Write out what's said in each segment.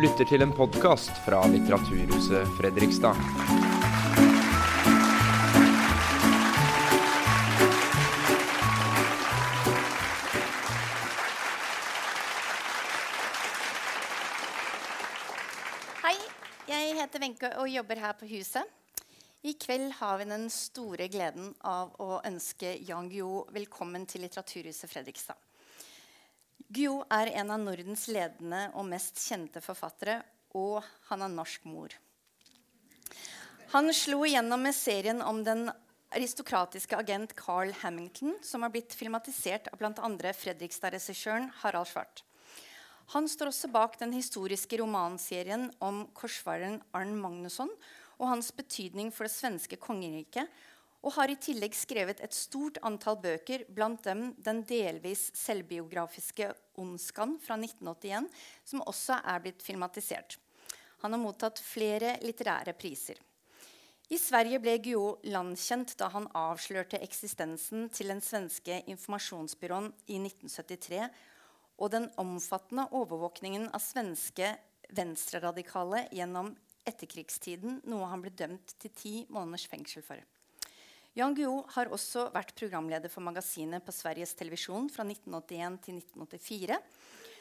lytter till en podcast från Litteraturhuset Fredrikstad. Hej, jag heter Wenche och jobbar här på huset. I kväll har vi den stora glädjen av att önska Jan Guillou välkommen till Litteraturhuset Fredrikstad. Guillou er en av Nordens ledende og mest kjente forfattere, og han har norsk mor. Han slo igjennom med serien om den aristokratiske agent Carl Hamilton, som har blitt filmatisert av bl.a. Fredrikstad-regissøren Harald Svart. Han står også bak den historiske romanserien om korsfareren Arn Magnusson og hans betydning for det svenske kongeriket, og har i tillegg skrevet et stort antall bøker, blant dem den delvis selvbiografiske 'Ondskan' fra 1981, som også er blitt filmatisert. Han har mottatt flere litterære priser. I Sverige ble Guillou landkjent da han avslørte eksistensen til den svenske informasjonsbyråen i 1973 og den omfattende overvåkningen av svenske venstreradikale gjennom etterkrigstiden, noe han ble dømt til ti måneders fengsel for. Jan Guillou har också varit programledare för magasinet på Sveriges Television från 1981 till 1984,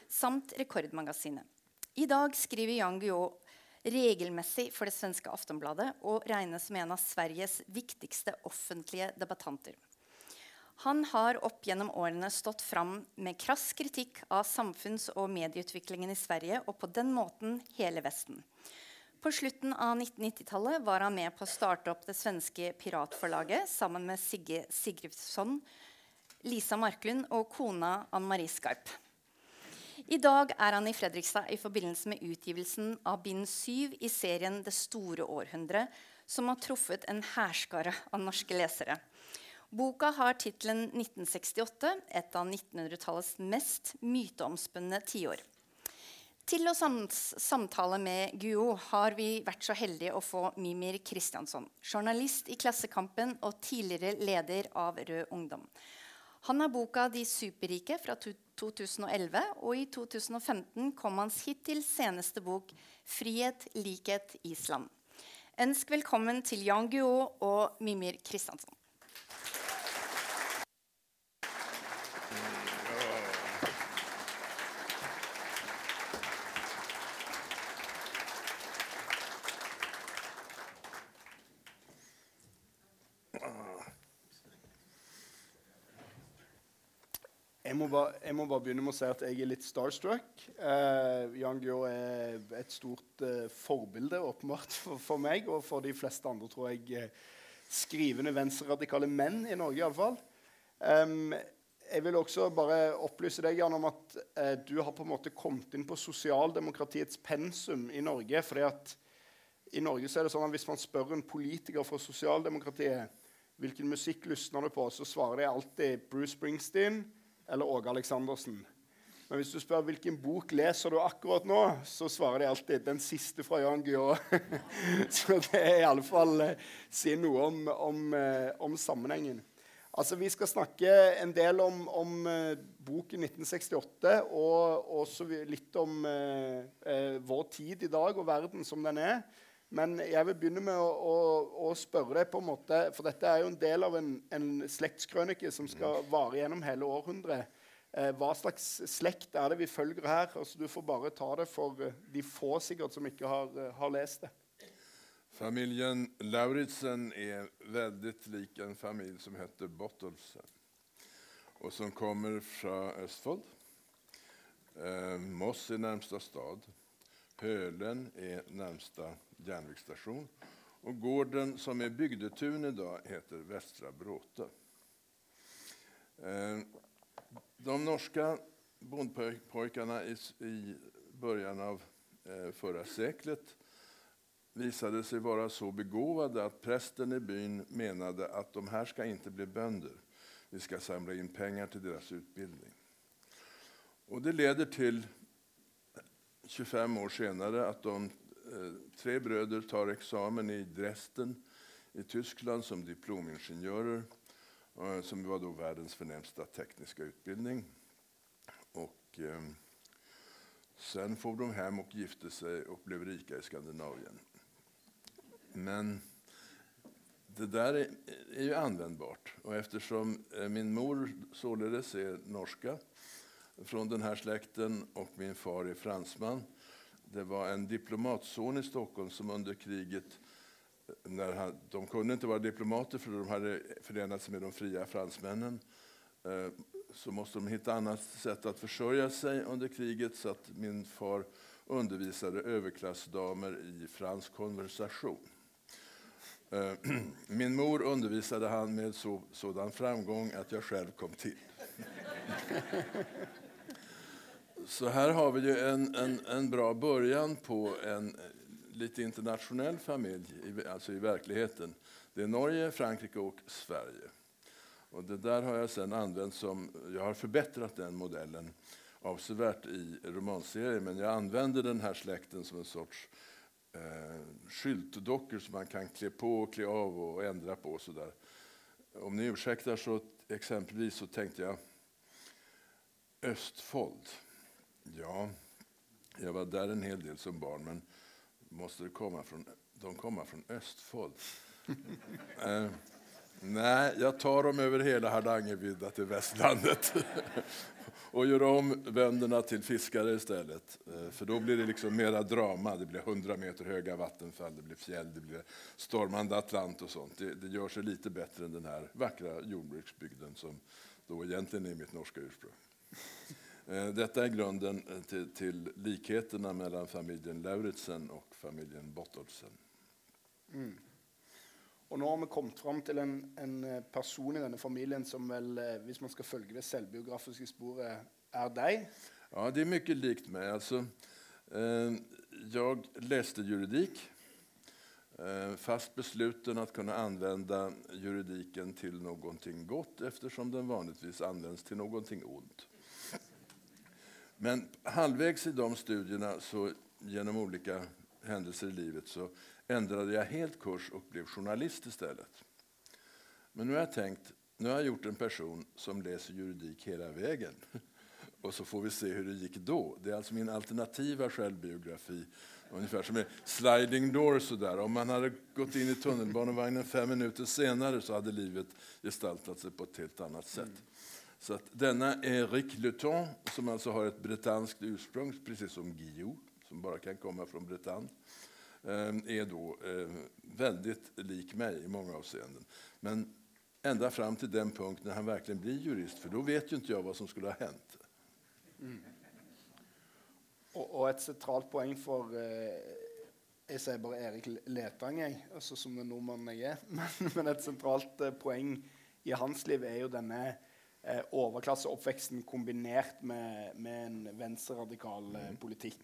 samt Rekordmagasinet. I dag skriver Jan Guillou regelmässigt för det svenska Aftonbladet och räknas som en av Sveriges viktigaste offentliga debattanter. Han har upp genom åren stått fram med krass kritik av samfunds och medieutvecklingen i Sverige och på den måten hela västen. På slutten av 1990-tallet var han med på å starte opp det svenske piratforlaget sammen med Sigge Sigridsson, Lisa Marklund og kona Ann Marie Skarp. I dag er han i Fredrikstad i forbindelse med utgivelsen av bind 7 i serien 'Det store århundret, som har truffet en hærskare av norske lesere. Boka har tittelen 1968, et av 1900-tallets mest myteomspunne tiår. Till å samtale med Guo har vi vært så heldige å få Mimir Kristiansson, journalist i Klassekampen og tidligere leder av Rød Ungdom. Han har boka 'De superrike' fra 2011, og i 2015 kom hans hittil seneste bok 'Frihet, likhet, Island'. Ønsk velkommen til Jan Guo og Mimir Kristiansson. Må, bare, jeg må bare begynne med å si at jeg er litt starstruck. Uh, Jan Guillou er et stort uh, forbilde åpenbart for, for, meg og for de fleste andre, tror jeg, eh, skrivende venstreradikale menn i Norge iallfall. Um, jeg vil også bare opplyse deg Jan, om at uh, du har på en måte kommet inn på sosialdemokratiets pensum i Norge. fordi at i Norge så er det sånn at Hvis man spør en politiker fra sosialdemokratiet hvilken musikk lysner du på, så svarer de alltid Bruce Springsteen eller Åge Aleksandersen. Men hvis du spør hvilken bok leser du akkurat nå, så svarer de alltid 'den siste fra Jan Guillou'. så det er iallfall eh, si noe om, om, eh, om, sammenhengen. Altså, Vi skal snakke en del om, om eh, boken 1968, og også litt om eh, eh, vår tid i dag og verden som den er. Men jeg vil begynne med å, å, å, spørre deg på en måte, For dette er jo en del av en, en slektskrønike som skal vare gjennom hele århundret. Eh, hva slags slekt er det vi følger her? Altså, du får bare ta det for eh, de få sikkert som ikke har, eh, har lest det. Familien Lauritzen er veldig lik en familie som heter Bottolsen, og som kommer fra Østfold. Eh, Moss er nærmeste stad. Pölen är närmsta järnvägsstation och gården som är bygdetun idag heter Västra Bråte. Eh, de norska bondpojkarna i början av eh, förra seklet visade sig vara så begåvade att prästen i byn menade att de här ska inte bli bönder. Vi ska samla in pengar till deras utbildning. Och det leder till 25 år senare att de eh, tre bröder tar examen i Dresden i Tyskland som diplomingenjörer, eh, som var då världens förnämsta tekniska utbildning. Och, eh, Sen for de hem och gifte sig och blev rika i Skandinavien. Men det där är, är ju användbart. Och eftersom eh, min mor således är norska från den här släkten och min far är fransman. Det var en diplomatson i Stockholm som under kriget när han, de kunde inte vara diplomater för de hade förenat sig med de fria fransmännen. Eh, så måste de hitta annat sätt att försörja sig under kriget så att min far undervisade överklassdamer i fransk konversation. Eh, min mor undervisade han med så, sådan framgång att jag själv kom till. Så här har vi ju en, en, en bra början på en eh, lite internationell familj, alltså i verkligheten. Det är Norge, Frankrike och Sverige. Och det där har jag sedan använt som, jag har förbättrat den modellen avsevärt i romanserien, men jag använder den här släkten som en sorts eh, skyltdockor som man kan klä på och klä av och ändra på. Och så där. Om ni ursäktar så exempelvis så tänkte jag Östfold. Ja, jag var där en hel del som barn, men måste det komma från, de komma från Östfold? eh, nej, jag tar dem över hela Hardangervidda till västlandet och gör om bönderna till fiskare istället. Eh, för då blir det liksom mera drama. Det blir 100 meter höga vattenfall, det blir fjäll, det blir stormande Atlant och sånt. Det, det gör sig lite bättre än den här vackra jordbruksbygden som då egentligen är mitt norska ursprung. Eh, detta är grunden eh, till, till likheterna mellan familjen Lauritsen och familjen Bottolsen. Mm. Og nå har vi kommet fram til en, en, eh, person i denne familien som vel, hvis man skal følge det selvbiografiske sporet, är dig. Ja, det är mycket likt mig. Alltså, eh, jag läste juridik, eh, fast besluten att kunna använda juridiken till någonting gott eftersom den vanligtvis används till någonting ont. Men halvvägs i de studierna, så genom olika händelser i livet, så ändrade jag helt kurs och blev journalist istället. Men nu har jag tänkt, nu har jag gjort en person som läser juridik hela vägen. Och så får vi se hur det gick då. Det är alltså min alternativa självbiografi. Ungefär som en sliding door sådär. Om man hade gått in i tunnelbanevagnen fem minuter senare så hade livet gestaltat sig på ett helt annat sätt. Så att denna Eric Luton, som alltså har ett bretanskt ursprung, precis som Guillou, som bara kan komma från Bretagne, eh, är då eh, väldigt lik mig i många avseenden. Men ända fram till den punkt när han verkligen blir jurist, för då vet ju inte jag vad som skulle ha hänt. Mm. Och, och ett centralt poäng för eh, Jeg sier Erik Letang, jeg, altså som den nordmannen jeg er. Men, men et sentralt eh, poäng i hans liv är ju denne eh, overklasseoppveksten kombinert med, med en venstreradikal eh, mm. politikk.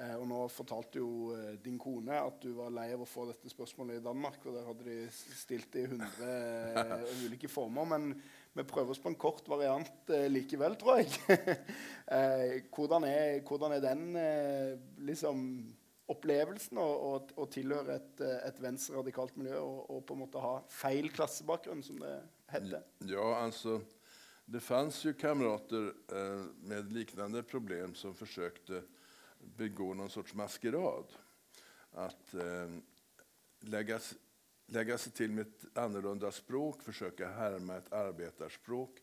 Eh, og nå fortalte jo eh, din kone at du var lei av å få dette spørsmålet i Danmark. Og der hadde de stilt det i 100 eh, ulike former. Men vi prøver oss på en kort variant eh, likevel, tror jeg. hvordan, er, hvordan, er, den liksom opplevelsen å, å, tilhøre et, et venstreradikalt miljø og, og, på en måte ha feil klassebakgrunn, som det heter? Ja, altså det fanns ju kamrater eh, med liknande problem som försökte begå någon sorts maskerad. Att eh, lägga, lägga sig till med ett annorlunda språk, försöka härma ett arbetarspråk.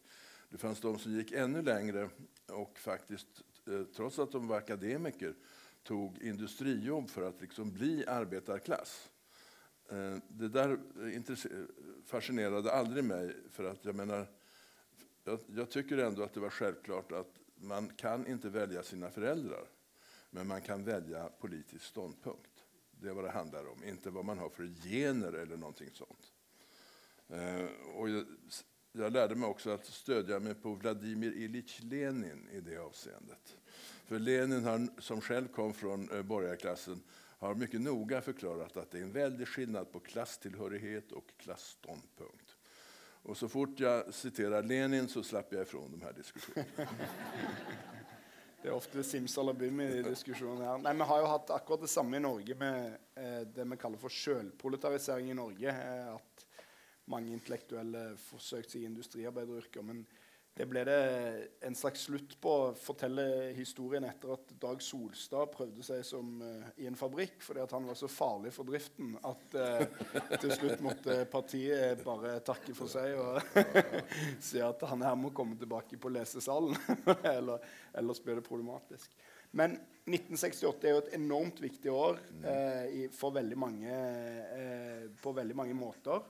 Det fanns de som gick ännu längre och faktiskt, eh, trots att de var akademiker, tog industrijobb för att liksom bli arbetarklass. Det där fascinerade aldrig mig, för att jag menar, jag, jag, tycker ändå att det var självklart att man kan inte välja sina föräldrar, men man kan välja politisk ståndpunkt. Det är vad det handlar om, inte vad man har för gener eller någonting sånt. Eh, och jag, jag lärde mig också att stödja mig på Vladimir Ilich Lenin i det avseendet. För Lenin, har, som själv kom från eh, borgarklassen, har mycket noga förklarat att det är en väldig skillnad på klasstillhörighet och klassståndpunkt. Och så fort jag citerar Lenin så slapp jag ifrån de här diskussionerna. Det är ofta simsalabim i diskusjonen her. Nei, Vi har ju haft akkurat det samma i Norge med eh, det vi kallar för självproletarisering i Norge. Eh, at mange intellektuelle sig seg i industriarbeideryrker. Men det ble det en slags slutt på å fortelle historien etter at Dag Solstad prøvde seg som, uh, i en fabrikk fordi at han var så farlig for driften at uh, til slutt måtte partiet bare takke for seg og si at han her må komme tilbake på lesesalen. eller, ellers blir det problematisk. Men 1968 er jo et enormt viktig år uh, i, for veldig mange, på veldig mange måter.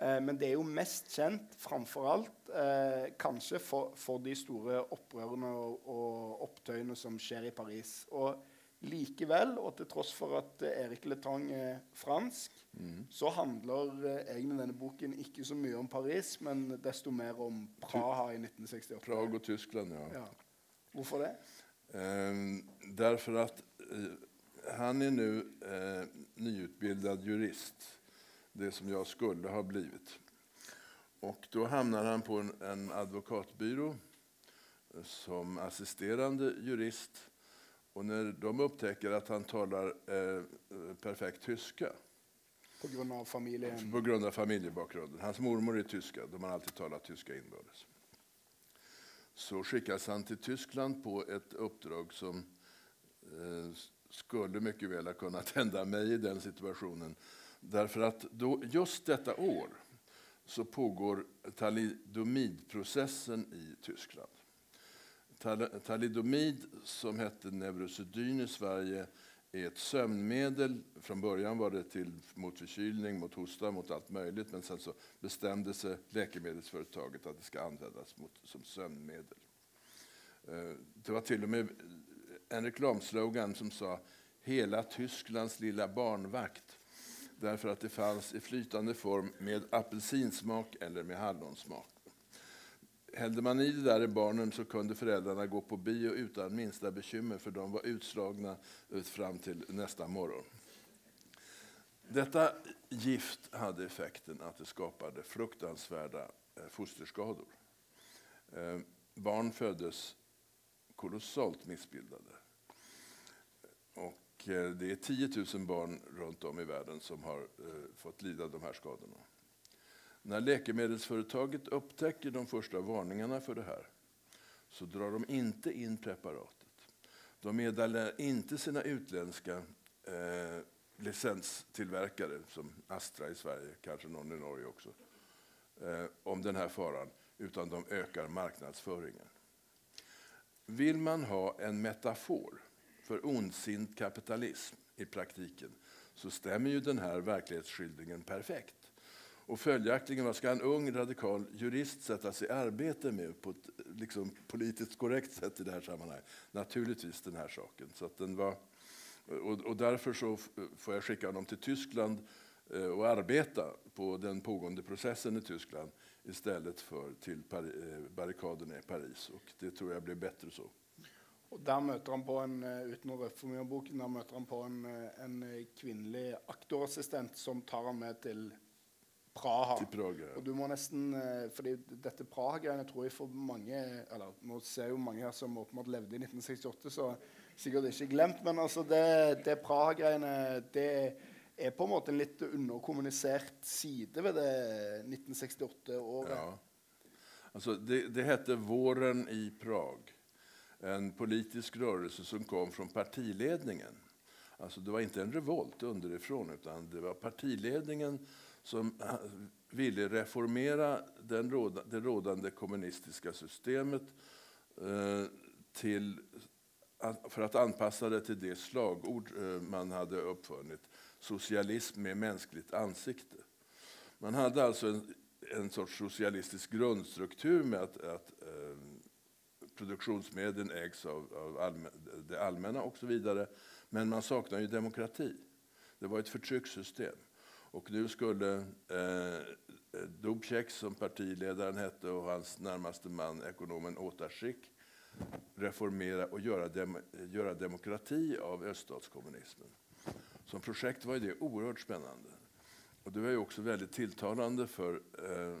Eh, men det er jo mest kjent framfor alt eh, kanskje for, for, de store opprørene og, og, opptøyene som skjer i Paris. Og likevel, og til tross for at eh, Erik Letang er fransk, mm. så handler eh, egentlig denne boken ikke så mye om Paris, men desto mer om Praha i 1968. Prag og Tyskland, ja. ja. Hvorfor det? Eh, derfor at eh, han er nå nyutbildet jurist det som jag skulle ha blivit. Och då hamnar han på en, en advokatbyrå som assisterande jurist. Och när de upptäcker att han talar eh, perfekt tyska på grund av familjen? På grund av familjebakgrunden. Hans mormor är tyska, de har alltid talat tyska inbördes. Så skickas han till Tyskland på ett uppdrag som eh, skulle mycket väl ha kunnat hända mig i den situationen. Därför att då, just detta år så pågår talidomidprocessen i Tyskland. Talidomid, som hette Neurosedyn i Sverige, är ett sömnmedel. Från början var det till mot förkylning, mot hosta, mot allt möjligt. Men sen så bestämde sig läkemedelsföretaget att det ska användas mot, som sömnmedel. Eh, det var till och med en reklamslogan som sa Hela Tysklands lilla barnvakt därför att det fanns i flytande form med apelsinsmak eller med hallonsmak. Hällde man i det där i barnen så kunde föräldrarna gå på bio utan minsta bekymmer för de var utslagna fram till nästa morgon. Detta gift hade effekten att det skapade fruktansvärda eh, fosterskador. Eh, barn föddes kolossalt missbildade. Och Eh, det är 10 000 barn runt om i världen som har eh, fått lida de här skadorna. När läkemedelsföretaget upptäcker de första varningarna för det här så drar de inte in preparatet. De meddelar inte sina utländska eh, licenstillverkare, som Astra i Sverige, kanske någon i Norge också, eh, om den här faran, utan de ökar marknadsföringen. Vill man ha en metafor för ondsint kapitalism i praktiken så stämmer ju den här verklighetsskildringen perfekt. Och följaktligen, vad ska en ung radikal jurist sätta sig i arbete med på ett liksom, politiskt korrekt sätt i det här sammanhanget? Naturligtvis den här saken. Så att den var, och, och därför så får jag skicka honom till Tyskland eh, och arbeta på den pågående processen i Tyskland istället för till eh, barrikaderna i Paris. Och det tror jag blir bättre så. Og Der møter han på en eh, uten å røpe for mye om boken, der møter han på en, eh, en eh, kvinnelig aktorassistent som tar han med til Praha. Til Praga, ja. Og du må nesten, fordi Dette Praha-greiene tror jeg for mange eller Nå ser jo mange her som åpenbart levde i 1968, så sikkert ikke glemt. Men altså det, det Praha-greiene det er på en måte en litt underkommunisert side ved det 1968-året. Ja. Altså, det, det heter Våren i Prag en politisk rörelse som kom från partiledningen. Alltså det var inte en revolt underifrån, utan det var partiledningen som eh, ville reformera den råda, det rådande kommunistiska systemet eh, till, för att anpassa det till det slagord eh, man hade uppfunnit, socialism med mänskligt ansikte. Man hade alltså en, en sorts socialistisk grundstruktur med att, att eh, produktionsmedlen ägs av, av allmän, det allmänna och så vidare. Men man saknar ju demokrati. Det var ett förtryckssystem. Och nu skulle eh, Dubček, som partiledaren hette, och hans närmaste man, ekonomen Otaschik, reformera och göra, dem, göra demokrati av öststatskommunismen. Som projekt var det oerhört spännande. Och det var ju också väldigt tilltalande för eh,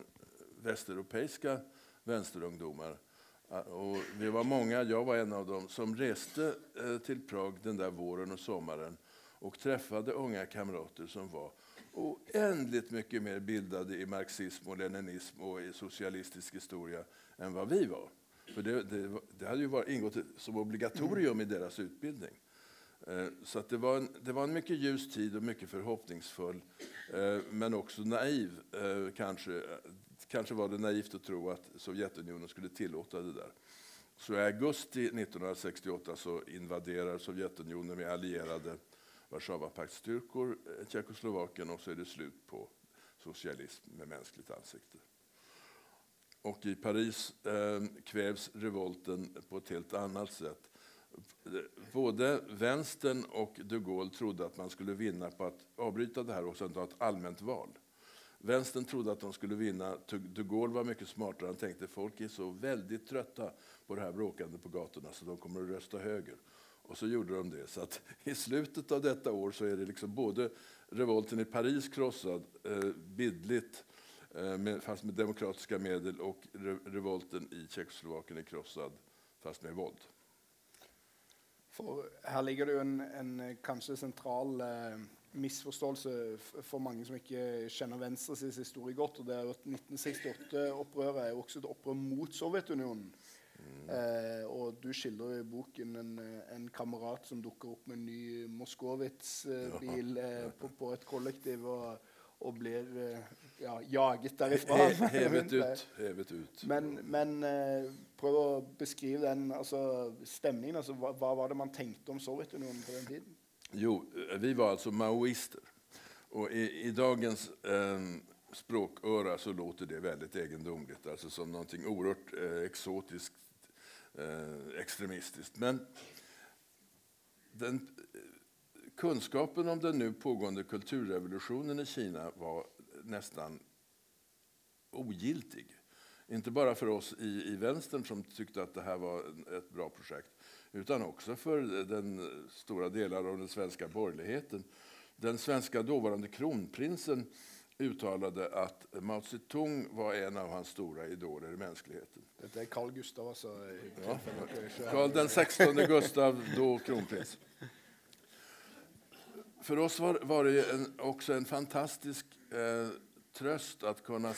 västeuropeiska vänsterungdomar och vi var många, jag var en av dem, som reste eh, till Prag den där våren och sommaren och träffade unga kamrater som var oändligt mycket mer bildade i marxism och leninism och i socialistisk historia än vad vi var. För det, det, det hade ju varit ingått som obligatorium i deras utbildning. Eh, så att det, var en, det var en mycket ljus tid och mycket förhoppningsfull, eh, men också naiv kanske. Kanske var det naivt att tro att Sovjetunionen skulle tillåta det där. Så i augusti 1968 så invaderar Sovjetunionen med allierade Warszawapaktsstyrkor eh, Tjeckoslovakien och så är det slut på socialism med mänskligt ansikte. Och i Paris eh, kvävs revolten på ett helt annat sätt. Både vänstern och de Gaulle trodde att man skulle vinna på att avbryta det här och sen ta ett allmänt val. Vänstern trodde att de skulle vinna. De Gaulle var mycket smartare. Han tänkte folk är så väldigt trötta på det här bråkande på gatorna så de kommer att rösta höger. Och så gjorde de det. Så att i slutet av detta år så är det liksom både revolten i Paris krossad, eh, bildligt, eh, med, fast med demokratiska medel, och re revolten i Tjeckoslovakien är krossad, fast med våld. For her ligger det jo en, en kanskje sentral eh, misforståelse for mange som ikke kjenner Venstres historie godt. og det er at 1968-opprøret er jo også et opprør mot Sovjetunionen. Eh, og du skildrer i boken en, en, kamerat som dukker opp med en ny Moskowitz-bil eh, på, på, et kollektiv og, og blir eh, ja, jaget derifra. He, hevet ut. Hevet ut. Men, men eh, prøv å beskrive den altså, stemningen. Altså, hva, hva, var det man tenkte om Sovjetunionen på den tiden? Jo, eh, vi var alltså maoister. Och i, i dagens eh, språköra så låter det väldigt egendomligt, alltså som någonting oerhört eh, exotiskt, eh, extremistiskt. Men den, eh, kunskapen om den nu pågående kulturrevolutionen i Kina var nästan ogiltig. Inte bara för oss i, i vänstern som tyckte att det här var ett bra projekt utan också för den stora delar av den svenska borgerligheten. Den svenska dåvarande kronprinsen uttalade att Mao Zedong var en av hans stora idoler i mänskligheten. Det är Carl Gustav alltså? Ja. Carl den 16 Gustav, då kronprins. För oss var, var det en, också en fantastisk eh, tröst att kunna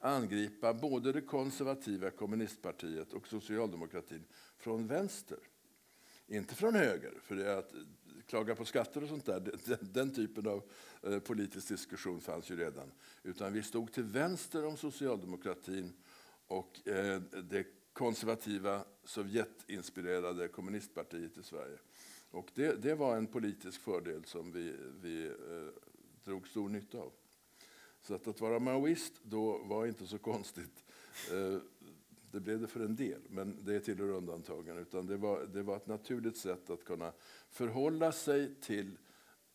angripa både det konservativa kommunistpartiet och socialdemokratin från vänster. Inte från höger, för det att klaga på skatter och sånt där, den, den typen av eh, politisk diskussion fanns ju redan. Utan vi stod till vänster om socialdemokratin och eh, det konservativa Sovjetinspirerade kommunistpartiet i Sverige. Och det, det var en politisk fördel som vi, vi eh, drog stor nytta av. Så att, att vara maoist då var inte så konstigt. Eh, det blev det för en del, men det tillhör undantagen. Utan det, var, det var ett naturligt sätt att kunna förhålla sig till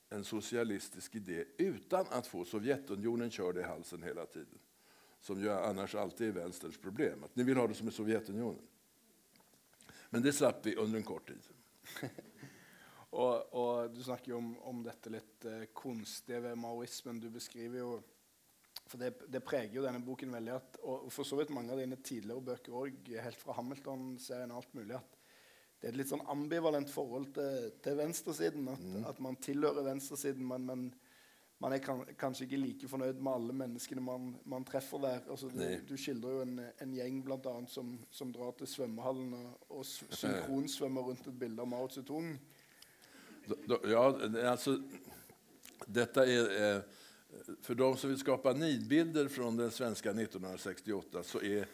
en socialistisk idé utan att få Sovjetunionen körd i halsen hela tiden. Som ju annars alltid är vänsterns problem. Att ni vill ha det som i Sovjetunionen. Men det slapp vi under en kort tid. och, och, Du snakker om, om dette litt eh, kunstige ved maoismen. Du beskriver jo For det, det, preger jo denne boken veldig. At, og for så vidt mange av dine tidligere bøker òg, helt fra Hamilton-serien og alt mulig, at det er et litt sånn ambivalent forhold til, til venstresiden. At, mm. at, man tilhører venstresiden, men, men man er kan, kanskje ikke like fornøyd med alle menneskene man, man treffer der. Altså, du, du, skildrer jo en, en gjeng blant annet, som, som drar til svømmehallen og, og synkronsvømmer rundt et bilde av Mao Zedong. Ja, altså Dette er eh, för de som vill skapa nidbilder från den svenska 1968 så är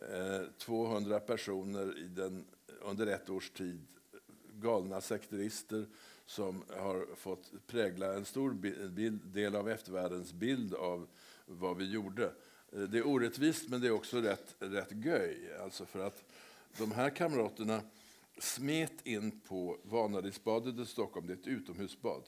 eh, 200 personer i den, under ett års tid galna sekterister som har fått prägla en stor bild, del av eftervärldens bild av vad vi gjorde. Eh, det är orättvist, men det är också rätt, rätt göj. Alltså för att de här kamraterna smet in på Vanadisbadet i Stockholm. Det är ett utomhusbad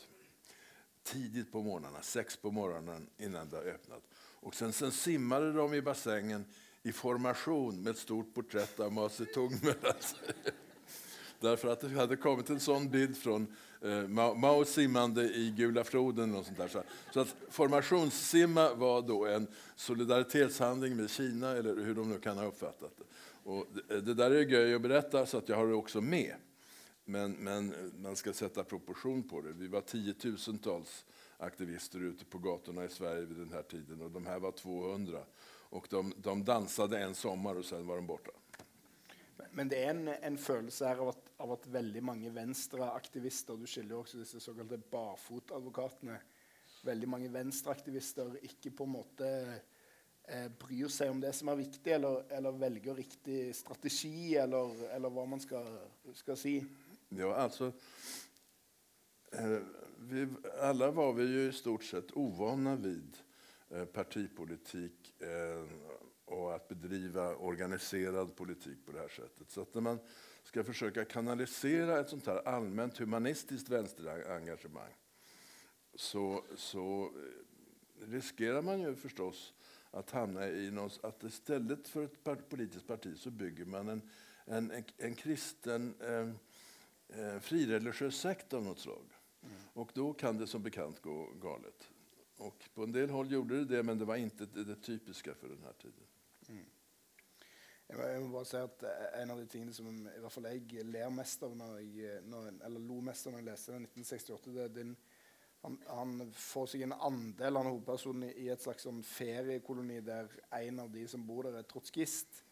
tidigt på morgnarna, sex på morgonen innan det har öppnat. Och sen, sen simmade de i bassängen i formation med ett stort porträtt av Mao Zedong mellan sig. Därför att det hade kommit en sån bild från eh, Mao, Mao simmande i Gula floden. Och sånt där. Så, så att formationssimma var då en solidaritetshandling med Kina, eller hur de nu kan ha uppfattat det. Och det, det där är göj att berätta, så att jag har det också med. Men, men man ska sätta proportion på det. Vi var tiotusentals aktivister ute på gatorna i Sverige vid den här tiden och de här var 200. Och de, de dansade en sommar och sen var de borta. Men det är en, en følelse her av at, av at veldig mange venstreaktivister Du skiller också også disse såkalte barfotadvokatene. Veldig mange venstreaktivister ikke på en måte eh, bryr seg om det som er viktig, eller, eller velger riktig strategi, eller, eller hva man skal, skal si. Ja, alltså, eh, vi, alla var vi ju i stort sett ovana vid eh, partipolitik eh, och att bedriva organiserad politik på det här sättet. Så att när man ska försöka kanalisera ett sånt här allmänt humanistiskt vänsterengagemang så, så riskerar man ju förstås att hamna i något, att istället för ett politiskt parti så bygger man en, en, en, en kristen eh, eh, frireligiös sekt av något slag. Mm. Och då kan det som bekant gå galet. Och på en del håll gjorde det det, men det var inte det, det typiska för den här tiden. Mm. Jag vill bara säga att eh, En av de tingene som i hvert fall jeg ler mest av når jeg, eh, når, eller lo mest av når jeg leste 1968, det er den han, han, får seg en andel han hovedpersonen i et slags sånn feriekoloni der en av de som bor der, er trotskist.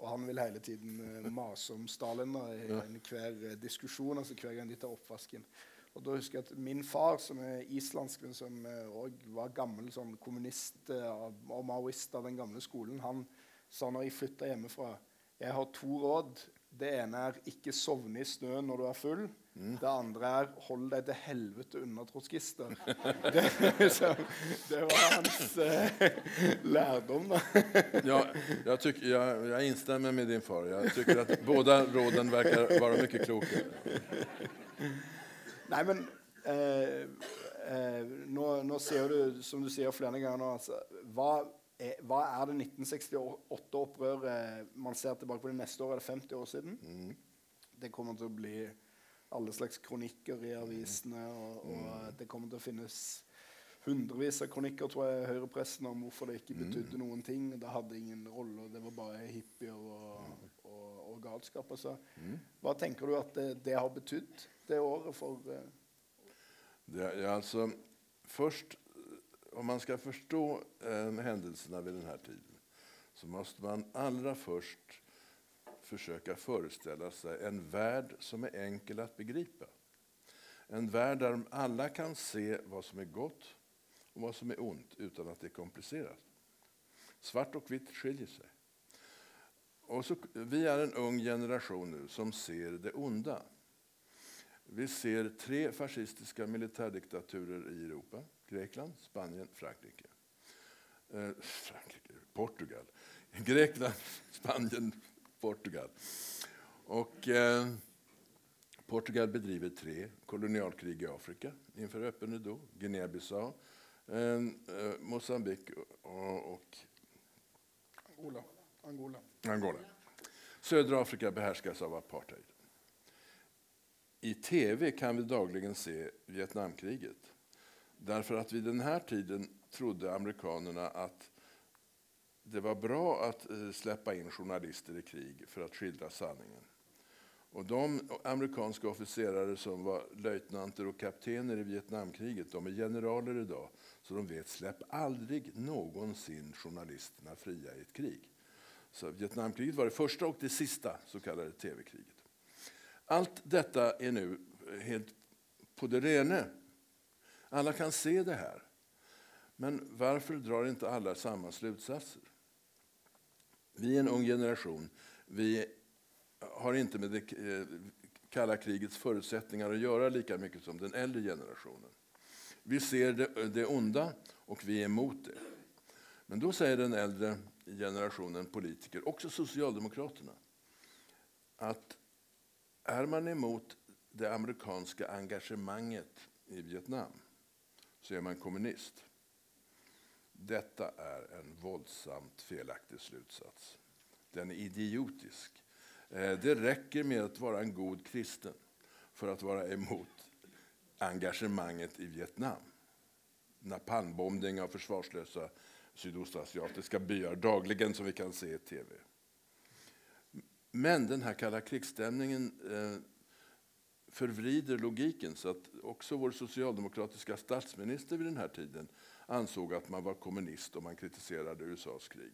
Og han vil hele tiden uh, mase om Stalin da, i ja. hver uh, diskusjon. altså hver gang de tar oppvasken. Og da husker jeg at Min far, som er islandsk, men som òg uh, var gammel sånn kommunist og maoist av den gamle skolen, han sa når jeg flytta hjemmefra Jeg har to råd. Det ene er ikke sovne i snø når du er full. Mm. Det andre er hold deg til helvete unna trotskister. det, det, var hans eh, lærdom, da. ja, jag, tycker, jag, jag instämmer med din far. Jag tycker att båda råden verkar vara mycket kloka. Nei, men eh, eh, nå, nå, ser du, som du sier flere ganger nå, altså, hva er, hva er det 1968-opprøret man ser tilbake på det neste år? Er det 50 år siden? Mm. Det kommer å bli alle slags kronikker i avisene. Og, og mm. det kommer til å finnes hundrevis av kronikker tror jeg, i høyrepressen om hvorfor det ikke betydde mm. noen ting. Det hadde ingen rolle, det var bare hippier og, og, og galskap. Altså. Mm. Hva tenker du at det, det har betydd det året for uh... det, ja, altså, Først om man ska förstå eh, händelserna vid den här tiden så måste man allra först försöka föreställa sig en värld som är enkel att begripa. En värld där alla kan se vad som är gott och vad som är ont utan att det är komplicerat. Svart och vitt skiljer sig. Och så, vi är en ung generation nu som ser det onda. Vi ser tre fascistiska militärdiktaturer i Europa. Grekland, Spanien, Frankrike. Eh, Frankrike, Portugal. Grekland, Spanien, Portugal. Och eh, Portugal bedriver tre kolonialkrig i Afrika inför öppen ridå. Guinea-Bissau, eh, eh Mosambik och, och Angola. Angola. Angola. Södra Afrika behärskas av apartheid. I tv kan vi dagligen se Vietnamkriget. Därför att vid den här tiden trodde amerikanerna att det var bra att eh, släppa in journalister i krig för att skildra sanningen. Och de amerikanska officerare som var löjtnanter och kaptener i Vietnamkriget, de är generaler idag. Så de vet, släpp aldrig någonsin journalisterna fria i ett krig. Så Vietnamkriget var det första och det sista så kallade tv-kriget. Allt detta är nu eh, helt på det rene alla kan se det här. Men varför drar inte alla samma slutsatser? Vi är en ung generation. Vi har inte med det eh, kalla krigets förutsättningar att göra lika mycket som den äldre generationen. Vi ser det, det onda och vi är emot det. Men då säger den äldre generationen politiker, också Socialdemokraterna, att är man emot det amerikanska engagemanget i Vietnam så är man kommunist. Detta är en våldsamt felaktig slutsats. Den är idiotisk. Eh, det räcker med att vara en god kristen för att vara emot engagemanget i Vietnam. Napalmbombning av försvarslösa sydostasiatiska byar dagligen som vi kan se i tv. Men den här kalla krigsstämningen eh, förvrider logiken så att också vår socialdemokratiska statsminister vid den här tiden ansåg att man var kommunist om man kritiserade USAs krig.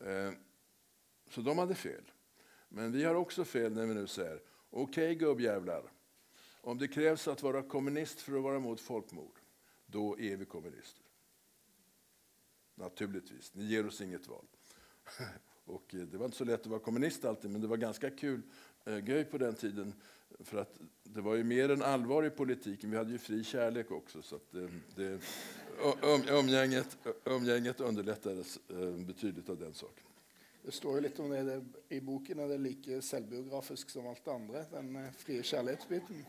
Eh, så de hade fel. Men vi har också fel när vi nu säger okej okay, gubbjävlar, om det krävs att vara kommunist för att vara emot folkmord, då är vi kommunister. Naturligtvis, ni ger oss inget val. Och eh, det var inte så lätt att vara kommunist alltid, men det var ganska kul eh, göj på den tiden. För att det var ju mer än allvar i politiken. Vi hade ju fri kärlek också. Så att det, det, um, umgänget, umgänget underlättades eh, betydligt av den saken. Det står ju lite om det i boken. Är det lika självbiografiskt som allt andra, den fria kärleksbiten?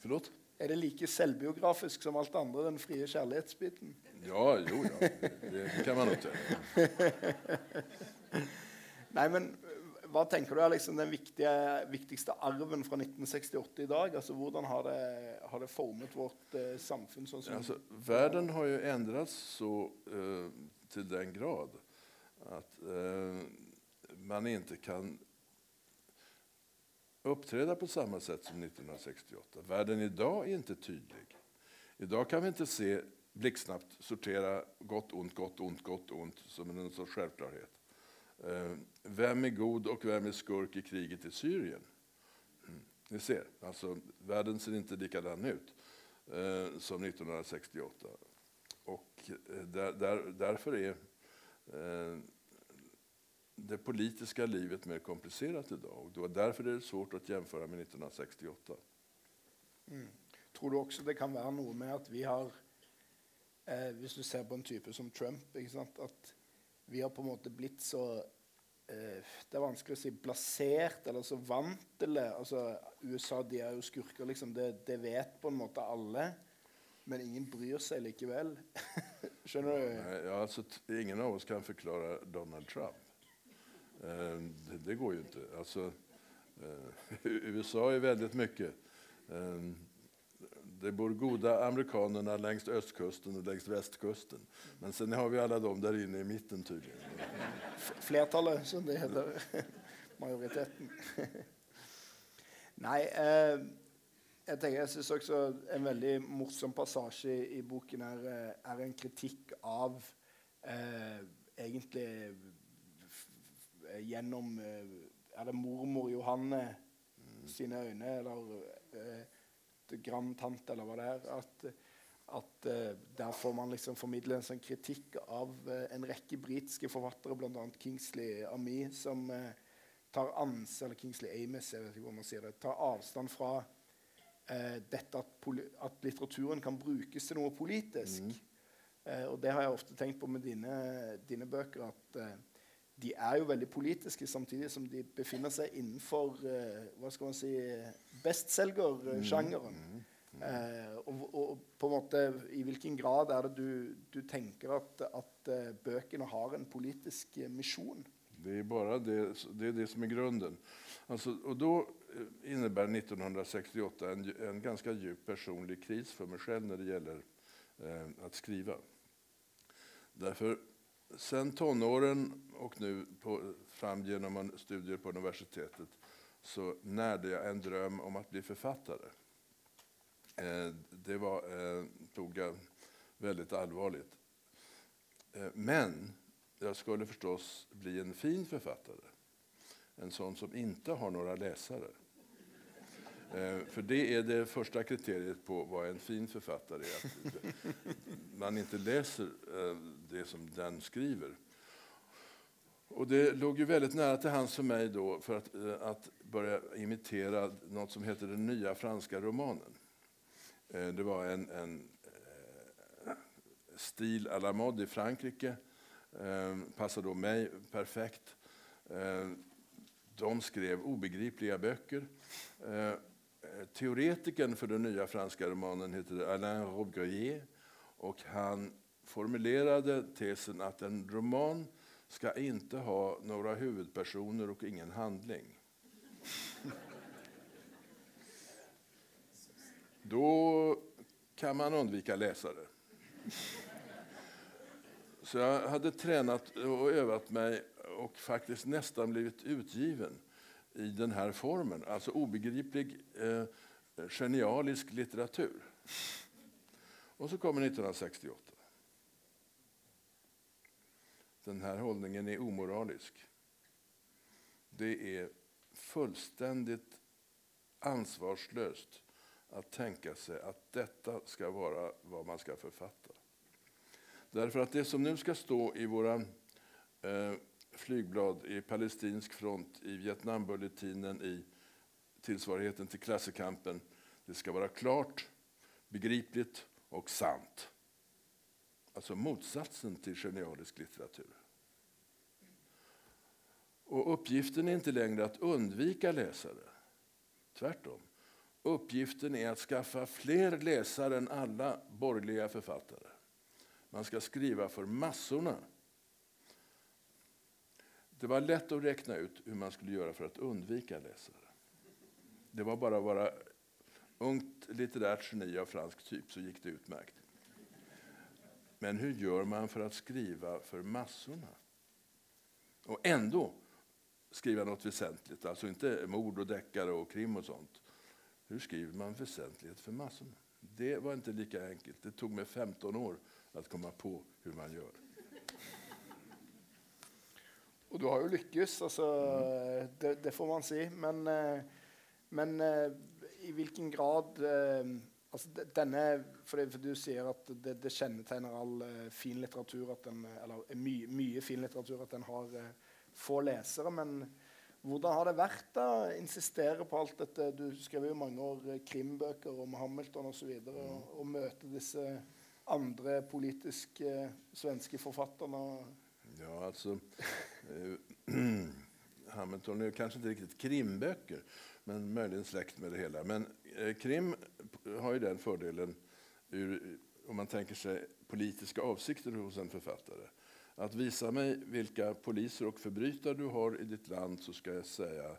Förlåt? Är det lika självbiografiskt som allt andra, den fria kärleksbiten? Ja, jo, ja. det kan man nog säga. Nej, men vad tänker du är liksom den viktiga, viktigaste arven från 1968 idag? Alltså, hur har det, har det format vårt eh, samfund? Som alltså, världen har ju ändrats så eh, till den grad att eh, man inte kan uppträda på samma sätt som 1968. Världen idag är inte tydlig. Idag kan vi inte se blixtsnabbt sortera gott, ont, gott, ont, gott, ont som en sorts självklarhet. Eh, vem är god och vem är skurk i kriget i Syrien? Mm, ni ser, alltså, världen ser inte likadan ut eh, som 1968. Och eh, där, där, därför är eh, det politiska livet mer komplicerat idag. Och då, därför är det svårt att jämföra med 1968. Mm. Tror du också det kan vara något med att vi har, eh, hvis du ser på en typ som Trump, att vi har på en måte blitt så eh, Det er vanskelig å si plassert eller så vant til det. Altså, USA de er jo skurker, liksom. Det, det, vet på en måte alle. Men ingen bryr seg likevel. Skjønner du? Ja, altså, ingen av oss kan forklare Donald Trump. Eh, det, det, går jo ikke. Altså, eh, USA är väldigt mycket. Eh, Eh, det bor goda amerikanerna längs östkusten och längs västkusten. Men sen har vi alla de där inne i mitten tydligen. Flertalet, som det heter. Majoriteten. Nej, eh, jag tänker, jag syns också en väldigt morsom passage i, i boken är, är eh, en kritik av eh, egentligen genom eh, är det mormor Johanne mm. sina ögon eller eh, grandtante eller vad det är. Att, att uh, där får man liksom förmedla en sån kritik av uh, en räcka brittiska författare, bland annat Kingsley Ami, som uh, tar ans, eller Kingsley Amis, jag vet inte hur man säger det, tar avstånd från detta att, att, litteraturen kan brukas till något politiskt. Mm. och det har jag ofta tänkt på med dina, dina böcker, att de är ju väldigt politiska samtidigt som de befinner sig innanför eh, vad ska man säga bestsellergenren. Mm. Mm. Eh, och, och, på måte, I vilken grad är det du, du tänker att, att uh, böckerna har en politisk uh, mission? Det är bara det, det, är det som är grunden. Alltså, och då innebär 1968 en, en ganska djup personlig kris för mig själv när det gäller eh, att skriva. Därför sen tonåren och nu på, fram genom studier på universitetet så närde jag en dröm om att bli författare. Eh, det var, eh, tog jag väldigt allvarligt. Eh, men jag skulle förstås bli en fin författare. En sån som inte har några läsare. Eh, för det är det första kriteriet på vad en fin författare är. Att man inte läser eh, det som den skriver. Och det låg ju väldigt nära till hands för mig då för att, eh, att börja imitera något som heter den nya franska romanen. Det var en, en stil à la mode i Frankrike. Passade då mig perfekt. De skrev obegripliga böcker. Teoretikern för den nya franska romanen heter Alain Robbe-Grillet och han formulerade tesen att en roman ska inte ha några huvudpersoner och ingen handling. Då kan man undvika läsare. Så jag hade tränat och övat mig och faktiskt nästan blivit utgiven i den här formen. Alltså obegriplig, eh, genialisk litteratur. Och så kommer 1968. Den här hållningen är omoralisk. Det är fullständigt ansvarslöst att tänka sig att detta ska vara vad man ska författa. Därför att det som nu ska stå i våra eh, flygblad i palestinsk front, i Vietnambulletinen, i tillsvarigheten till Klassekampen, det ska vara klart, begripligt och sant. Alltså motsatsen till genialisk litteratur. Och uppgiften är inte längre att undvika läsare. Tvärtom. Uppgiften är att skaffa fler läsare än alla borgerliga författare. Man ska skriva för massorna. Det var lätt att räkna ut hur man skulle göra för att undvika läsare. Det var bara att vara ungt litterärt geni av fransk typ så gick det utmärkt. Men hur gör man för att skriva för massorna? Och ändå skriva något väsentligt, alltså inte mord och deckare och krim och sånt. Hur skriver man väsentlighet för massorna? Det var inte lika enkelt. Det tog mig 15 år att komma på hur man gör. Och du har ju lyckats, alltså, mm. det, det, får man säga. Men, eh, men eh, i vilken grad eh, alltså, denne, för, det, för du säger att det, det kännetegnar all fin litteratur, att den, eller my, mycket fin litteratur, att den har få läsare. Men hur har det varit att insistera på allt detta? Du skrev ju många år krimböcker om Hamilton och så vidare mm. och, och möta dessa andra politiska svenska författarna? Ja, alltså... Eh, Hamilton är kanske inte riktigt krimböcker, men möjligen släkt med det hela. Men eh, krim har ju den fördelen, ur, om man tänker sig politiska avsikter hos en författare. Att visa mig vilka poliser och förbrytare du har i ditt land så ska jag säga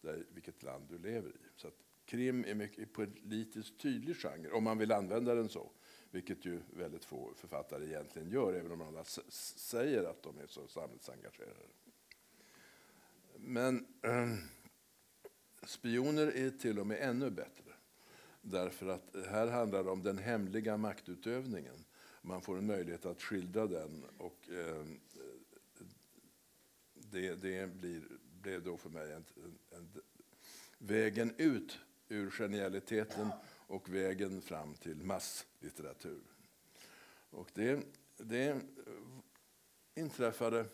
dig vilket land du lever i. Så att krim är mycket politiskt tydlig genre, om man vill använda den så. Vilket ju väldigt få författare egentligen gör, även om alla säger att de är så samhällsengagerade. Men äh, spioner är till och med ännu bättre. Därför att här handlar det om den hemliga maktutövningen. Man får en möjlighet att skildra den. och äh, Det, det blir, blev då för mig en, en, en, vägen ut ur genialiteten och vägen fram till masslitteratur. Och det, det inträffade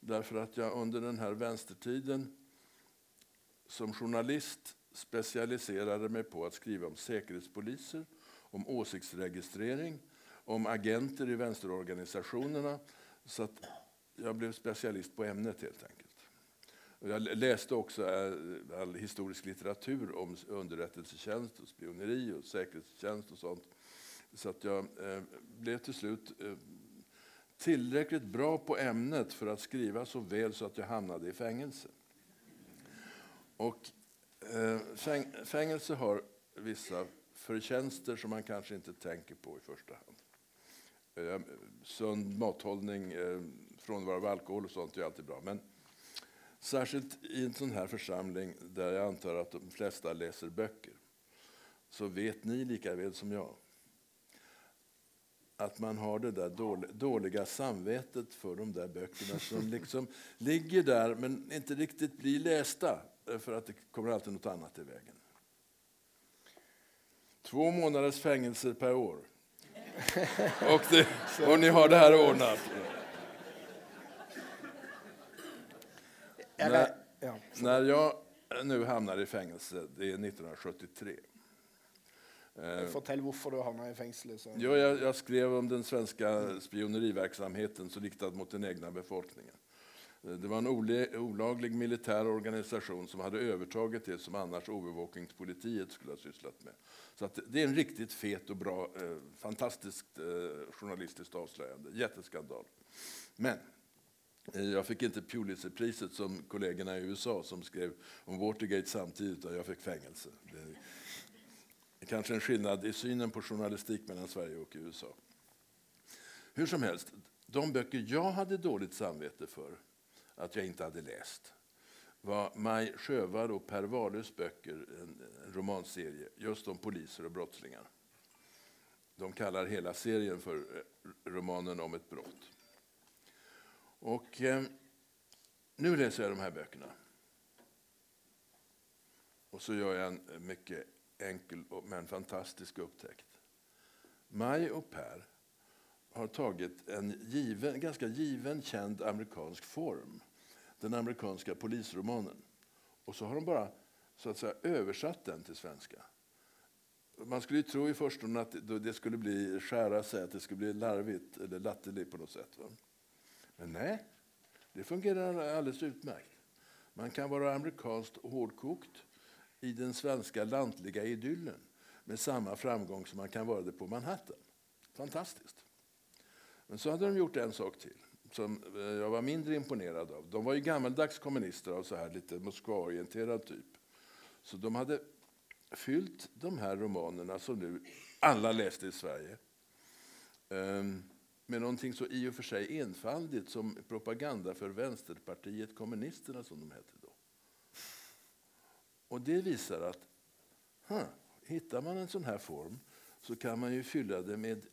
därför att jag under den här vänstertiden som journalist specialiserade mig på att skriva om säkerhetspoliser, om åsiktsregistrering, om agenter i vänsterorganisationerna. Så att jag blev specialist på ämnet helt enkelt. Jag läste också eh, all historisk litteratur om underrättelsetjänst, och spioneri och säkerhetstjänst och sånt. Så att jag eh, blev till slut eh, tillräckligt bra på ämnet för att skriva så väl så att jag hamnade i fängelse. Och fängelse har vissa förtjänster som man kanske inte tänker på i första hand. Sund mathållning, frånvaro av alkohol och sånt är alltid bra. Men Särskilt i en sån här församling där jag antar att de flesta läser böcker så vet ni lika väl som jag att man har det där dåliga samvetet för de där böckerna som liksom ligger där men inte riktigt blir lästa för att det kommer alltid något annat i vägen. Två månaders fängelse per år. Och, det, och ni har det här ordnat. När, ja, när jag nu hamnar i fängelse, det är 1973. Fortell varför du hamnade i fängelse. Så. Ja, jag, jag, skrev om den svenska spioneriverksamheten så riktad mot den egna befolkningen. Eh, det var en olaglig militär organisation som hade övertagit det som annars övervakningspolitiet skulle ha sysslat med. Så det är en riktigt fet och bra, eh, fantastiskt eh, journalistiskt avslöjande. Jätteskandal. Men Eh, Eh, jag fick inte Pulitzerpriset som kollegorna i USA som skrev om Watergate samtidigt utan jag fick fängelse. Det är kanske en skillnad i synen på journalistik mellan Sverige och USA. Hur som helst, de böcker jag hade dåligt samvete för att jag inte hade läst var Maj Sjövall och Per Wahlöös böcker, en, en romanserie just om poliser och brottslingar. De kallar hela serien för eh, romanen om ett brott. Och eh, nu läser jag de här böckerna. Och så gör jag en mycket enkel men fantastisk upptäckt. Maj och Per har tagit en given, ganska given, känd amerikansk form. Den amerikanska polisromanen. Och så har de bara så att säga, översatt den till svenska. Man skulle ju tro i förstone att det skulle bli skära sig, att det skulle bli larvigt eller latterligt på något sätt. Va? Men nej, det fungerar alldeles utmärkt. Man kan vara amerikanskt hårdkokt i den svenska lantliga idyllen med samma framgång som man kan vara det på Manhattan. Fantastiskt. Men så hade de gjort en sak till som eh, jag var mindre imponerad av. De var ju gammaldags kommunister av så här lite Moskva-orienterad typ. Så de hade fyllt de här romanerna som nu alla läste i Sverige um, med någonting så i och för sig enfaldigt som propaganda för Vänsterpartiet kommunisterna som de hette då. Och det visar att huh, hittar man en sån här form så kan man ju fylla det med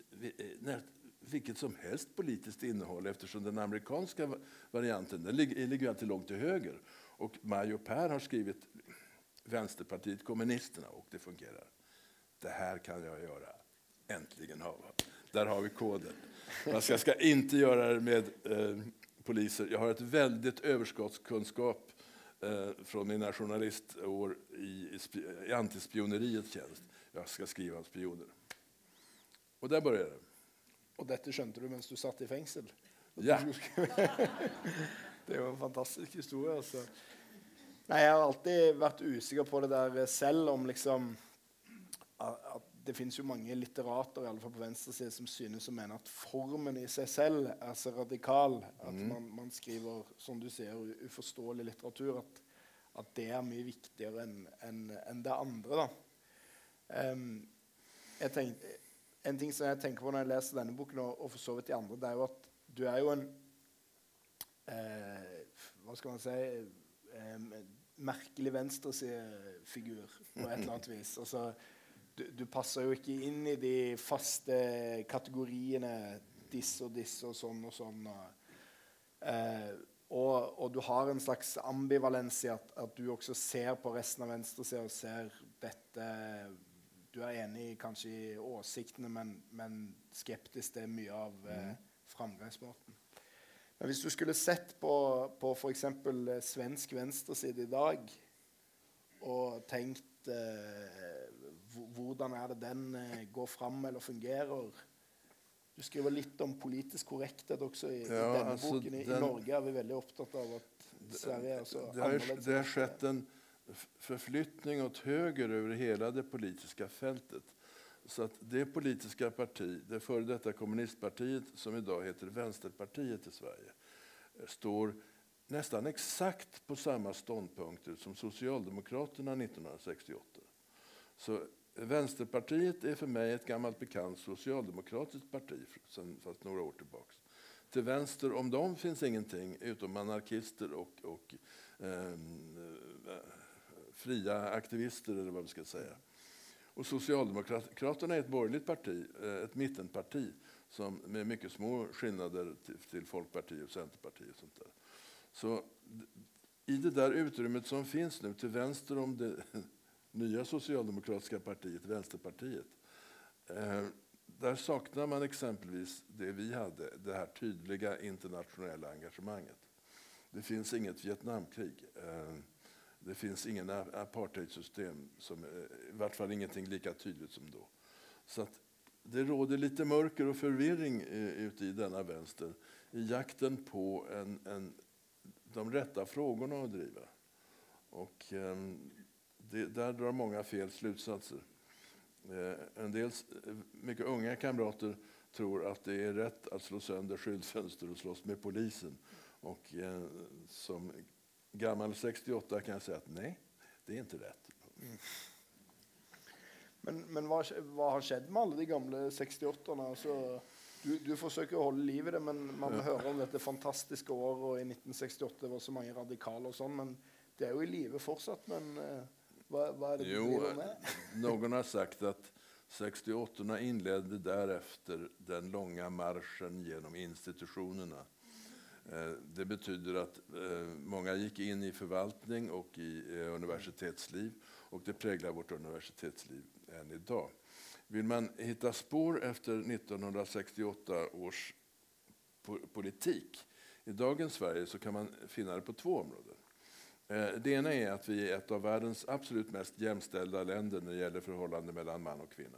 eh, vilket som helst politiskt innehåll eftersom den amerikanska varianten den ligger, alltid långt till höger. Och Maj och Per har skrivit Vänsterpartiet kommunisterna och det fungerar. Det här kan jag göra. Äntligen. Där har vi koden. Jag ska, inte göra det med eh, poliser. Jag har ett väldigt överskottskunskap eh, från mina journalistår i, i, i antispioneriets tjänst. Jag ska skriva om spioner. Och där börjar det. Och detta skönte du medan du satt i fängelse? Ja. det är en fantastisk historia. Alltså. Nej, jag har alltid varit osäker på det där själv, om liksom att det finns ju många litterater, i alla fall på vänster som synes att mena att formen i sig själv är så radikal att mm. man, man, skriver, som du säger, oförståelig litteratur. Att, att det är mycket viktigare än, än, än det andra. Um, jag tänkte, en ting som jeg tenker på når jeg leser denne boken, og, og for så vidt de andre, det er jo at du er jo en eh, Hva skal man si eh, Merkelig venstresidefigur på et eller annet vis. Altså, du, du, passer jo ikke inn i de faste kategoriene disse og disse og sånn og sånn. Eh, og, og, du har en slags ambivalens i at, at du også ser på resten av venstresida og ser dette du er enig kanskje i åsiktene, men, men skeptisk til mye av eh, mm. framgangsmåten. Men hvis du skulle sett på, på f.eks. Eh, svensk venstreside i dag og tenkt eh, hvordan er det den eh, går fram eller fungerer Du skriver litt om politisk korrekthet også i, ja, i denne altså, boken. I, den, Norge er vi veldig opptatt av at Sverige er så det, annerledes. Det har skjedd en förflyttning åt höger över hela det politiska fältet. Så att det politiska parti, det före detta kommunistpartiet som idag heter Vänsterpartiet i Sverige, står nästan exakt på samma ståndpunkter som Socialdemokraterna 1968. Så Vänsterpartiet är för mig ett gammalt bekant socialdemokratiskt parti sen, fast några år tillbaks. Till vänster om dem finns ingenting utom anarkister och, och ehm, eh, fria aktivister eller vad vi ska säga. Och Socialdemokraterna är ett borgerligt parti, eh, ett mittenparti som med mycket små skillnader till, till Folkpartiet och Centerpartiet. Och sånt där. Så i det där utrymmet som finns nu till vänster om det nya socialdemokratiska partiet, Vänsterpartiet, eh, där saknar man exempelvis det vi hade, det här tydliga internationella engagemanget. Det finns inget Vietnamkrig. Eh, det finns ingen apartheidsystem, som, eh, i vart fall ingenting lika tydligt som då. Så att det råder lite mörker och förvirring eh, ute i denna vänster i jakten på en, en, de rätta frågorna att driva. Och ehm, det, där drar många fel slutsatser. Eh, en del mycket unga kamrater tror att det är rätt att slå sönder skyltfönster och slåss med polisen. Och eh, som gammal 68 kan jag säga att nej, det är inte rätt. Mm. Men, men vad, vad har skett med alla de gamla 68 alltså, du, du försöker hålla liv i det, men man ja. hör om detta fantastiska år och i 1968 var så många radikala och sånt. Men, det är ju i livet fortsatt, men eh, vad, vad är det Jo, med? någon har sagt att 68 inledde därefter den långa marschen genom institutionerna. Eh, Det betyder att eh, många gick in i förvaltning och i eh, universitetsliv och det präglar vårt universitetsliv än idag. Vill man hitta spår efter 1968 års po- politik i dagens Sverige så kan man finna det på två områden. Eh, det ena är att vi är ett av världens absolut mest jämställda länder när det gäller förhållande mellan man och kvinna.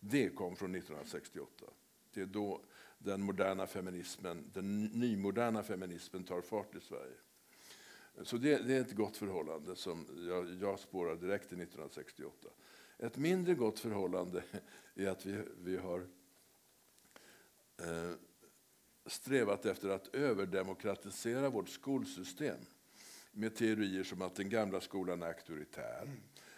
Det kom från 1968. Det är då den moderna feminismen, den nymoderna feminismen tar fart i Sverige. Så det, det är ett gott förhållande som jag, jag spårar direkt till 1968. Ett mindre gott förhållande är att vi, vi har eh, strävat efter att överdemokratisera vårt skolsystem med teorier som att den gamla skolan är auktoritär.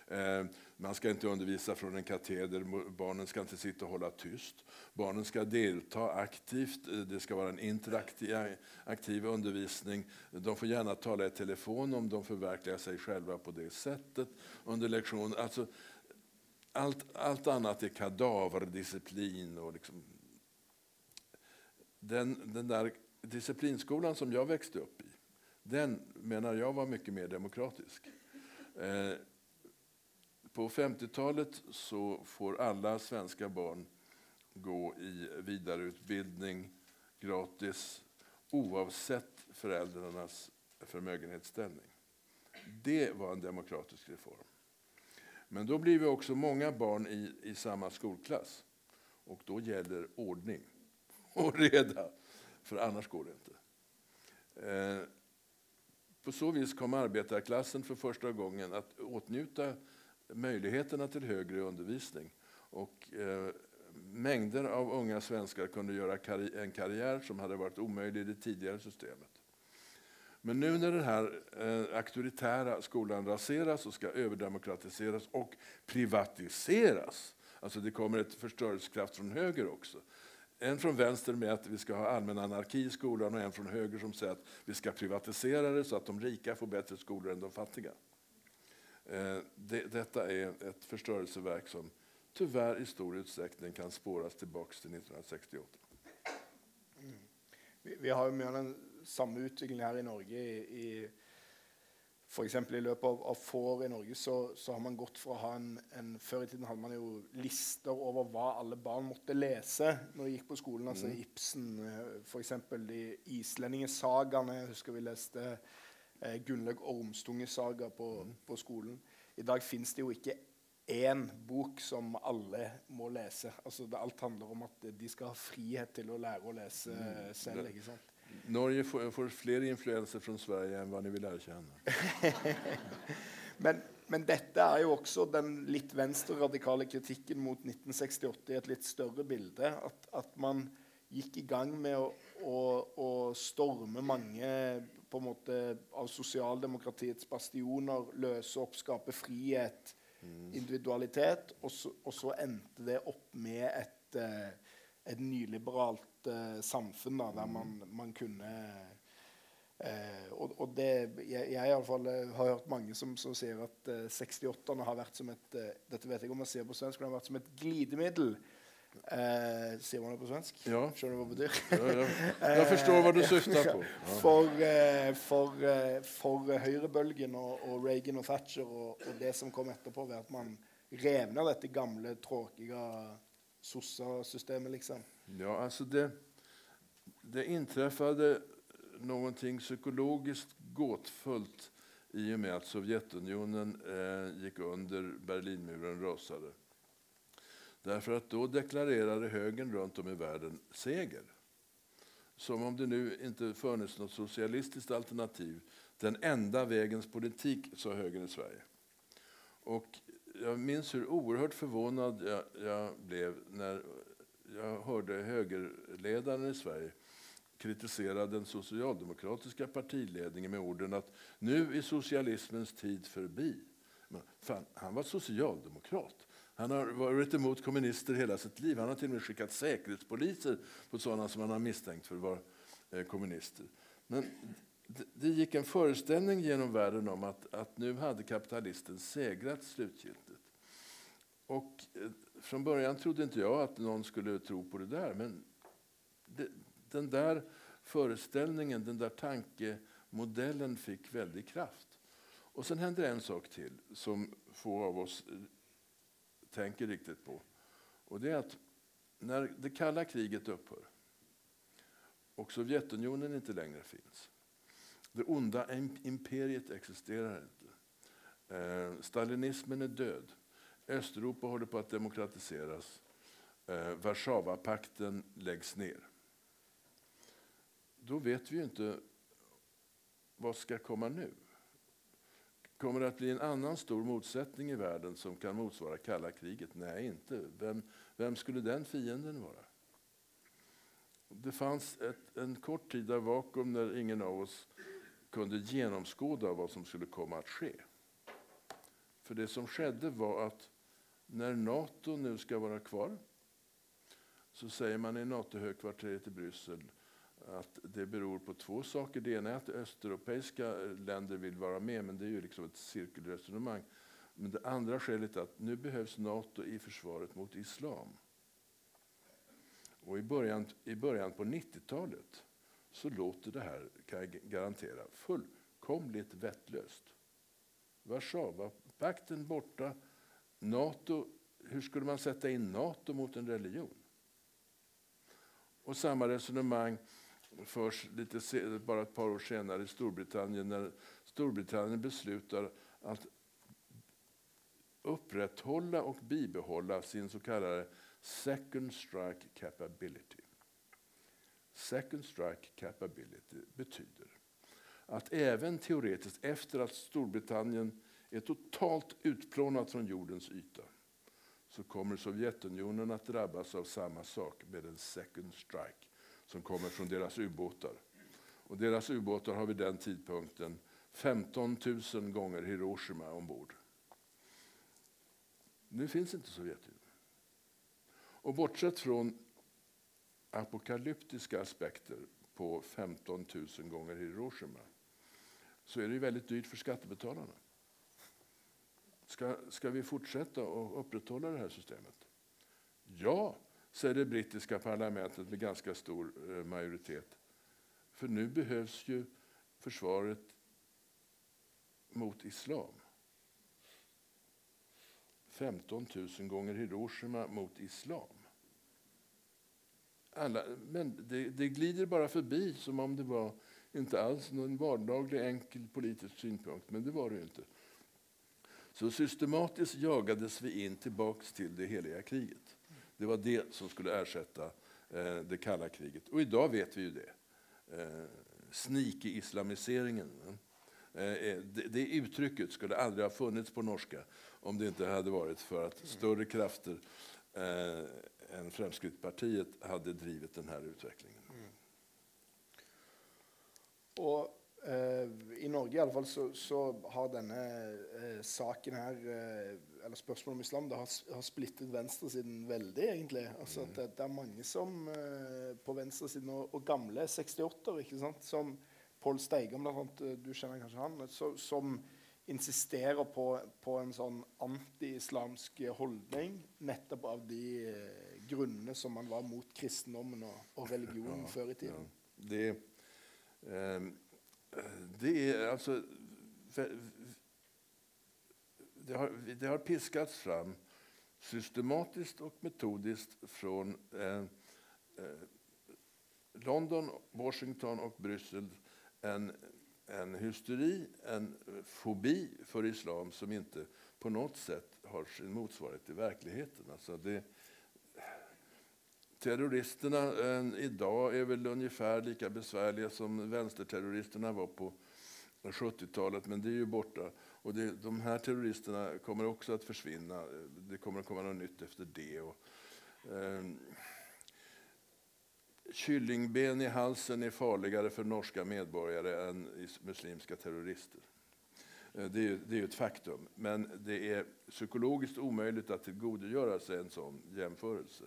Eh, Man ska inte undervisa från en kateder, barnen ska inte sitta och hålla tyst. Barnen ska delta aktivt, eh, det ska vara en interaktiv aktiv undervisning. De får gärna tala i telefon om de förverkligar sig själva på det sättet under lektion. Alltså, allt, allt annat är kadaverdisciplin och liksom den, den där disciplinskolan som jag växte upp den menar jag var mycket mer demokratisk. Eh, på 50-talet så får alla svenska barn gå i vidareutbildning gratis oavsett föräldrarnas förmögenhetsställning. Det var en demokratisk reform. Men då blir vi också många barn i, i samma skolklass. Och då gäller ordning och reda, för annars går det inte. Eh, på så vis kom arbetarklassen för första gången att åtnjuta möjligheterna till högre undervisning. Och, eh, mängder av unga svenskar kunde göra karri- en karriär som hade varit omöjlig i det tidigare systemet. Men nu när den här eh, auktoritära skolan raseras och ska överdemokratiseras och privatiseras, alltså det kommer ett förstörelsekraft från höger också. En från vänster med att vi ska ha allmän anarki i skolan och en från höger som säger att vi ska privatisera det så att de rika får bättre skolor än de fattiga. Eh, det, detta är ett förstörelseverk som tyvärr i stor utsträckning kan spåras tillbaka till 1968. Mm. Vi, vi har jo mye av den samme utviklingen her i Norge. I, i eksempel I løpet av, av få år i Norge så, så har man gått fra å ha en, en Før i tiden hadde man jo lister over hva alle barn måtte lese når de gikk på skolen. Altså Ibsen, eh, eksempel de islendingesagaene. Jeg husker vi leste eh, Gunnlaug Ormstunges saga på, på skolen. I dag fins det jo ikke én bok som alle må lese. Altså det, alt handler om at de skal ha frihet til å lære å lese selv. ikke sant? Norge får, får fler influenser från Sverige än vad ni vill erkänna. Men, men dette er jo også den litt venstreradikale kritikken mot 1968 i et litt større bilde. At, at man gikk i gang med å storme mange på en måte av sosialdemokratiets bastioner, løse opp, skape frihet, individualitet. Og så, og så endte det opp med et, eh, et nyliberalt samfunn da, der man, man kunne Eh, og, og det, jeg, jeg i alle fall, eh, har hørt mange som, som sier at eh, 68-erne har vært som et eh, Dette vet jeg om man sier på svensk, men det har vært som et glidemiddel. Eh, sier man det på svensk? Ja. Skjønner du hva det betyr? Jag, jag, jag förstår vad du syftar på. Ja. For, eh, for, eh, for eh, høyrebølgen og, og Reagan og Thatcher og, og det som kom etterpå, ved at man rev ned dette gamle, tråkige sossa-systemet, liksom. Ja, alltså det, det inträffade någonting psykologiskt gåtfullt i och med att Sovjetunionen eh, gick under, Berlinmuren rasade. Därför att då deklarerade högern runt om i världen seger. Som om det nu inte funnits något socialistiskt alternativ. Den enda vägens politik, sa högern i Sverige. Och jag minns hur oerhört förvånad jag, jag blev när jag hörde högerledaren i Sverige kritisera den socialdemokratiska partiledningen med orden att nu är socialismens tid förbi. Men fan, han var socialdemokrat. Han har varit emot kommunister hela sitt liv. Han har till och med skickat säkerhetspoliser på sådana som han har misstänkt för att vara eh, kommunister. Men det, det gick en föreställning genom världen om att, att nu hade kapitalisten segrat slutgiltigt. Och eh, från början trodde inte jag att någon skulle tro på det där. Men det, den där föreställningen, den där tankemodellen fick väldig kraft. Och sen händer en sak till som få av oss eh, tänker riktigt på. Och det är att när det kalla kriget upphör och Sovjetunionen inte längre finns. Det onda imperiet existerar inte. Eh, stalinismen är död. Östeuropa håller på att demokratiseras. Eh, Warszawapakten läggs ner. Då vet vi ju inte vad ska komma nu. Kommer det att bli en annan stor motsättning i världen som kan motsvara kalla kriget? Nej, inte. Vem, vem skulle den fienden vara? Det fanns ett, en kort tid av vakuum när ingen av oss kunde genomskåda vad som skulle komma att ske. För det som skedde var att när Nato nu ska vara kvar så säger man i NATO-högkvarteret i Bryssel att det beror på två saker. Det ena är att östeuropeiska länder vill vara med, men det är ju liksom ett cirkelresonemang. Men det andra skälet är att nu behövs Nato i försvaret mot islam. Och i början, i början på 90-talet så låter det här, kan jag garantera, fullkomligt vettlöst. Warszawapakten borta, NATO, hur skulle man sätta in NATO mot en religion? Och samma resonemang förs lite, bara ett par år senare i Storbritannien när Storbritannien beslutar att upprätthålla och bibehålla sin så kallade second strike capability. Second strike capability betyder att även teoretiskt efter att Storbritannien är totalt utplånat från jordens yta så kommer Sovjetunionen att drabbas av samma sak med en second strike som kommer från deras ubåtar. Och deras ubåtar har vid den tidpunkten 15 000 gånger Hiroshima ombord. Nu finns inte Sovjetunionen. Och bortsett från apokalyptiska aspekter på 15 000 gånger Hiroshima så är det väldigt dyrt för skattebetalarna. Ska, ska vi fortsätta och upprätthålla det här systemet? Ja, säger det brittiska parlamentet med ganska stor eh, majoritet. För nu behövs ju försvaret mot islam. 15 000 gånger Hiroshima mot islam. Alla, men det, det, glider bara förbi som om det var inte alls någon vardaglig enkel politisk synpunkt, men det var det inte. Så systematiskt jagades vi in tillbaks till det heliga kriget. Det var det som skulle ersätta eh, det kalla kriget. Och idag vet vi ju det. Eh, Sneaky-islamiseringen. Eh, eh, det, uttrycket skulle aldrig ha funnits på norska om det inte hade varit för att större krafter än Fremskrittspartiet hade drivit den här utvecklingen. Mm. Och Norge i alle fall så, så har denne eh, saken her, eh, eller spørsmålet om islam, det har, har splittet venstresiden veldig, egentlig. Altså at det, det er mange som eh, på venstresiden, og, og gamle 68-er, ikke sant, som Pål Steigam, blant du kjenner kanskje han, så, som insisterer på, på en sånn anti-islamsk holdning nettopp av de eh, grunnene som man var mot kristendommen og, og religionen ja, før i tiden. Ja. Det, eh, det är alltså... Det har, det har piskats fram systematiskt och metodiskt från eh, eh, London, Washington och Bryssel en, en hysteri, en fobi för islam som inte på något sätt har sin motsvarighet i verkligheten. Alltså det, Terroristerna eh, idag är väl ungefär lika besvärliga som vänsterterroristerna var på 70-talet, men det är ju borta. Och det, de här terroristerna kommer också att försvinna. Det kommer att komma något nytt efter det. Och, eh, kyllingben i halsen är farligare för norska medborgare än muslimska terrorister. Eh, det är, det är ett faktum, men det är psykologiskt omöjligt att tillgodogöra sig en sån jämförelse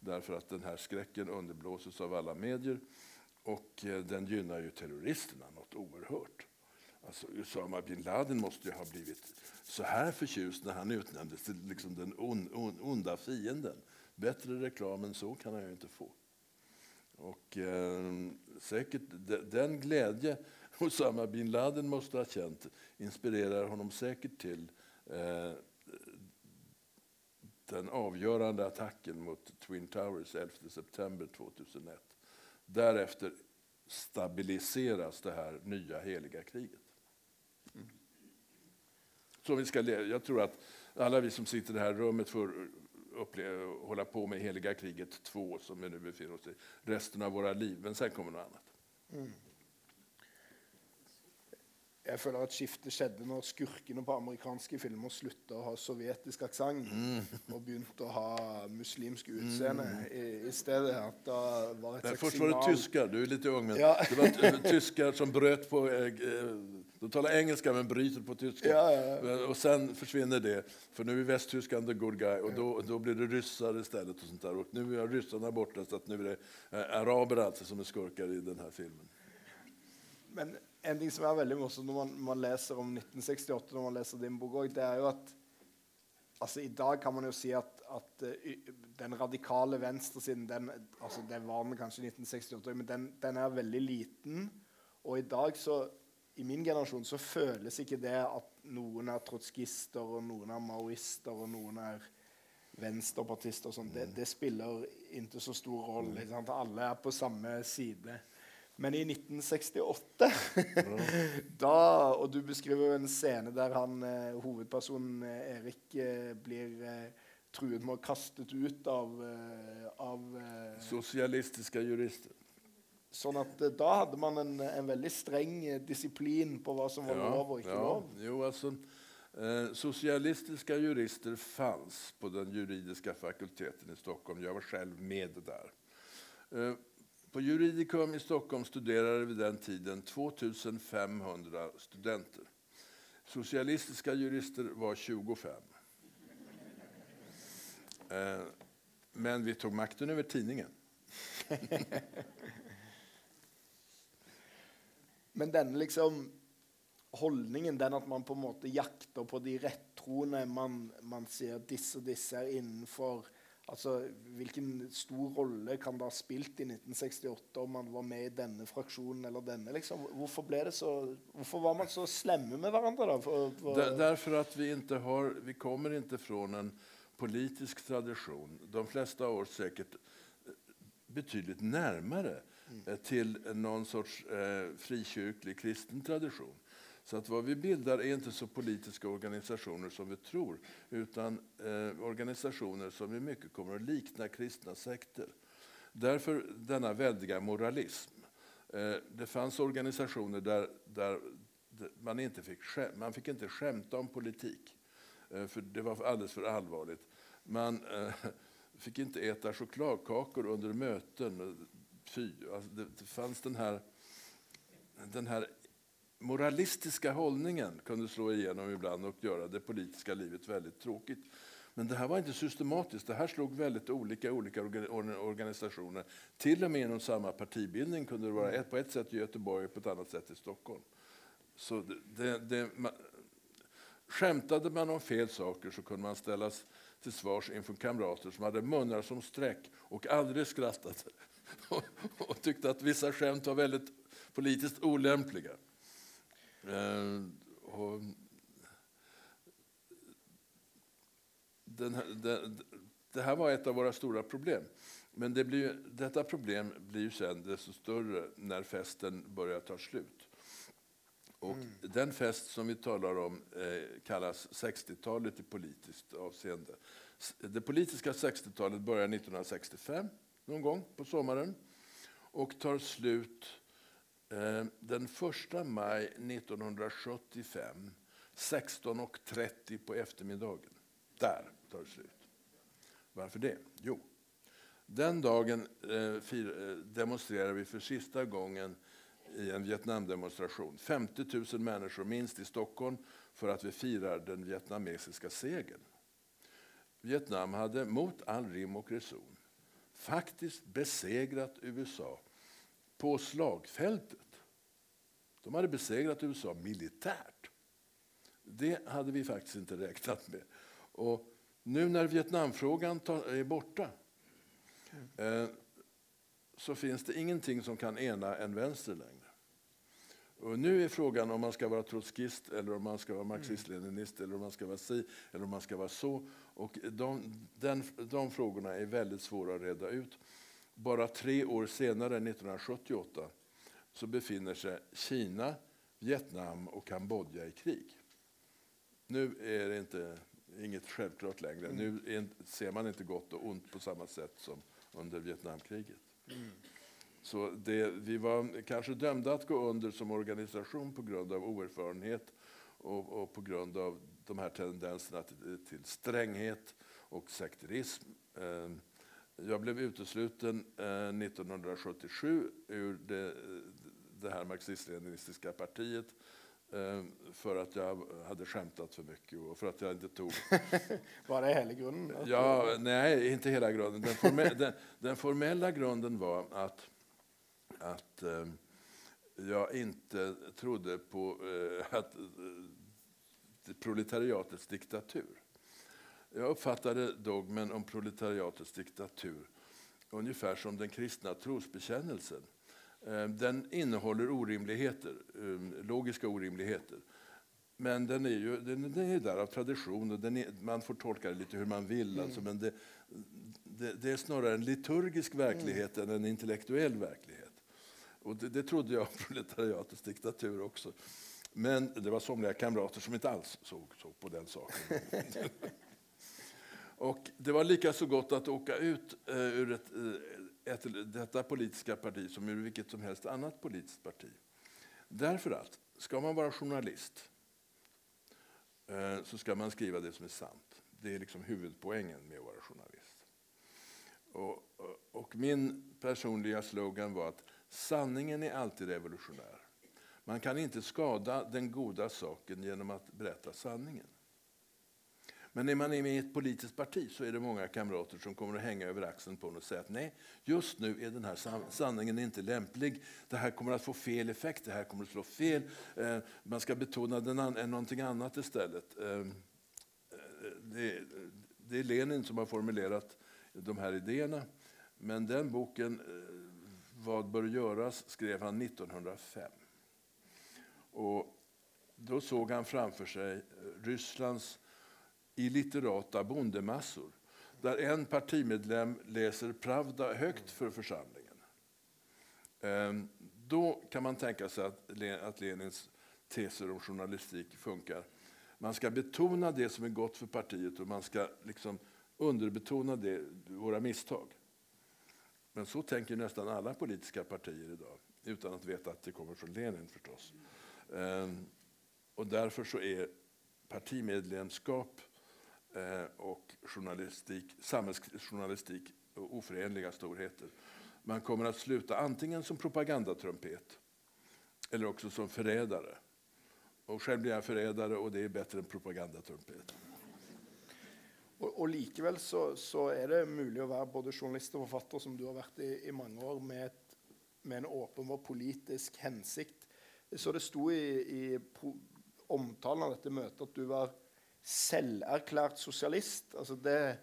därför att den här skräcken underblåses av alla medier Och eh, den gynnar ju terroristerna något oerhört. Alltså Usama bin Laden måste ju ha blivit så här förtjust när han utnämndes till liksom den on, on, onda fienden. Bättre reklam än så kan han ju inte få. Och eh, säkert den glädje Osama bin Laden måste ha känt inspirerar honom säkert till eh, den avgörande attacken mot Twin Towers 11 september 2001. Därefter stabiliseras det här nya heliga kriget. Mm. Så vi ska, jag tror att alla vi som sitter i det här rummet får uppleva, hålla på med heliga kriget 2 som vi nu befinner oss i resten av våra liv, men sen kommer något annat. Mm. Jeg føler at skiftet skjedde når skurkene på amerikanske filmer slutta å ha sovjetisk aksent mm. og begynte å ha muslimsk utseende mm. i, i, stedet. At da var et Först var det tyskar, du är lite ung, men ja. det var tyskar som bröt på... Eh, de talar engelska men bryter på tyska. Ja, ja, och sen försvinner det, för nu är västtyskan the good guy och då, då blir det ryssar istället. Och sånt där. Och nu är ryssarna borta, så att nu är det eh, araber alltså som är skurkar i den här filmen. Men en ting som er veldig morsomt når man, man, leser om 1968, når man leser din bok òg, det er jo at altså, I dag kan man jo si at, at uh, den radikale venstresiden den, altså, Det var den kanskje i 1968, men den, den, er veldig liten. Og i dag, så I min generasjon så føles ikke det at noen er trotskister, og noen er maoister, og noen er venstrepartister. og sånt. Det, det spiller ikke så stor rolle. Alle er på samme side. Men i 1968 da, Og du beskriver en scene der han, eh, hovedpersonen eh, Erik eh, blir eh, truet med å kastet ut av, eh, av eh, Sosialistiske jurister. Sånn at da hadde man en, en, veldig streng disiplin på hva som var ja, lov og ikke ja. lov. Jo, altså, Sosialistiske jurister fanns på den juridiska fakulteten i Stockholm. Jag var själv med där. På Juridicum i Stockholm studerade vid den tiden 2500 studenter. Socialistiska jurister var 25. Eh, men vi tog makten över tidningen. Men den liksom holdningen, den at man på en måte jakter på de rettroende man, man sier disse og disse er innenfor Altså, Hvilken stor rolle kan det ha spilt i 1968 om man var med i denne fraksjonen eller denne? liksom? Hvorfor, ble det så, hvorfor var man så slemme med hverandre? da? For, for... Der, derfor at vi, inte har, vi kommer ikke fra en politisk tradisjon. De fleste av oss sikkert eh, betydelig nærmere mm. Eh, til noen sorts eh, frikyrkelig kristen tradisjon. Så att vad vi bildar är inte så politiska organisationer som vi tror utan eh, organisationer som i mycket kommer att likna kristna sekter. Därför denna väldiga moralism. Eh, det fanns organisationer där, där man inte fick, skäm, man fick inte skämta om politik, eh, för det var alldeles för allvarligt. Man eh, fick inte äta chokladkakor under möten. Eh, fy, alltså det, det fanns den här, den här moralistiska hållningen kunde slå igenom ibland och göra det politiska livet väldigt tråkigt. Men det här var inte systematiskt. Det här slog väldigt olika olika organisationer. Till och med inom samma partibildning kunde det vara ett, på ett sätt i Göteborg och på ett annat sätt i Stockholm. Så det, det, man, skämtade man om fel saker så kunde man ställas till svars inför kamrater som hade munnar som streck och aldrig skrattade och, och tyckte att vissa skämt var väldigt politiskt olämpliga. Eh, och den här, det, det, här var ett av våra stora problem. Men det blir, detta problem blir ju sen desto större när festen börjar ta slut. Och mm. Den fest som vi talar om eh, kallas 60-talet i politiskt avseende. Det politiska 60-talet börjar 1965, någon gång på sommaren och tar slut Eh, den 1 maj 1975, 16.30 på eftermiddagen. Där tar det slut. Varför det? Jo, den dagen eh, demonstrerade eh, demonstrerar vi för sista gången i en Vietnamdemonstration. 50 000 människor minst i Stockholm för att vi firar den vietnamesiska segern. Vietnam hade mot all rim och reson faktiskt besegrat USA på slagfältet. De hade besegrat USA militärt. Det hade vi faktiskt inte räknat med. Och nu när Vietnamfrågan är borta eh, så finns det ingenting som kan ena en vänster längre. Och nu är frågan om man ska vara trotskist, eller om man ska vara marxist-leninist, eller om man ska vara si, eller om man ska vara så. Och de, den, de frågorna är väldigt svåra att reda ut. Bara tre år senare, 1978, så befinner sig Kina, Vietnam och Kambodja i krig. Nu är det inte, inget självklart längre. Mm. Nu är, ser man inte gott och ont på samma sätt som under Vietnamkriget. Mm. Så det, vi var kanske dömda att gå under som organisation på grund av oerfarenhet och, och på grund av de här tendenserna till, till stränghet och sekterism. Eh, jag blev utesluten 1977 eh, ur det, det här marxist-leninistiska partiet eh, för att jag hade skämtat för mycket och för att jag inte tog... var det hela grunden? Ja, nej, inte hela grunden. Den, formella, den, den formella grunden var att att eh, jag inte trodde på eh, att, eh, proletariatets diktatur. Jag uppfattade dogmen om proletariatets diktatur ungefär som den kristna trosbekännelsen. Eh, den innehåller orimligheter, eh, logiska orimligheter. Men den är ju den, den är där av tradition och är, man får tolka det lite hur man vill. Mm. Alltså, men det, det, det, är snarare en liturgisk verklighet mm. än en intellektuell verklighet. Och det, det trodde jag om proletariatets diktatur också. Men det var somliga kamrater som inte alls såg, såg på den saken. och det var lika så gott att åka ut eh, ur ett, eh, ett, detta politiska parti som ur vilket som helst annat politiskt parti. Därför att, ska man vara journalist eh, så ska man skriva det som är sant. Det är liksom huvudpoängen med att vara journalist. Och, och min personliga slogan var att Sanningen är alltid revolutionär. Man kan inte skada den goda saken genom att berätta sanningen. Men är man med i ett politiskt parti så är det många kamrater som kommer att hänga över axeln på en och säga att nej, just nu är den här sanningen inte lämplig. Det här kommer att få fel effekt, det här kommer att slå fel. Eh, man ska betona den an någonting annat istället. Eh, eh, det, det är Lenin som har formulerat de här idéerna. Men den boken vad bör göras skrev han 1905. Och då såg han framför sig Rysslands illiterata bondemassor där en partimedlem läser Pravda högt för församlingen. Ehm, då kan man tänka sig att Lenins teser om journalistik funkar. Man ska betona det som är gott för partiet och man ska liksom underbetona det, våra misstag. Men så tänker nästan alla politiska partier idag, utan att veta att det kommer från Lenin förstås. Ehm, och därför så är partimedlemskap eh, Eh, och journalistik, samhällsjournalistik oförenliga storheter. Man kommer att sluta antingen som propagandatrumpet eller också som förrädare. Och själv blir jag förrädare och det är bättre än propagandatrumpet. Och, och likväl så, så, är det möjligt att vara både journalist och författare som du har varit i, i många år, med, ett, med en åpenbar politisk hänsikt. Så det stod i, i omtalen av detta möte att du var selverklært sosialist. Altså det,